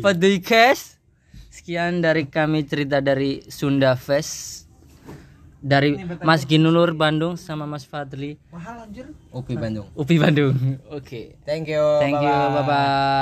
Speaker 1: podcast sekian dari kami cerita dari Sunda Fest. Dari Mas Ginulur Bandung sama Mas Fadli.
Speaker 7: Mahal anjir
Speaker 2: UPI Bandung.
Speaker 1: UPI Bandung. Oke.
Speaker 2: Thank you.
Speaker 1: thank you. Bye bye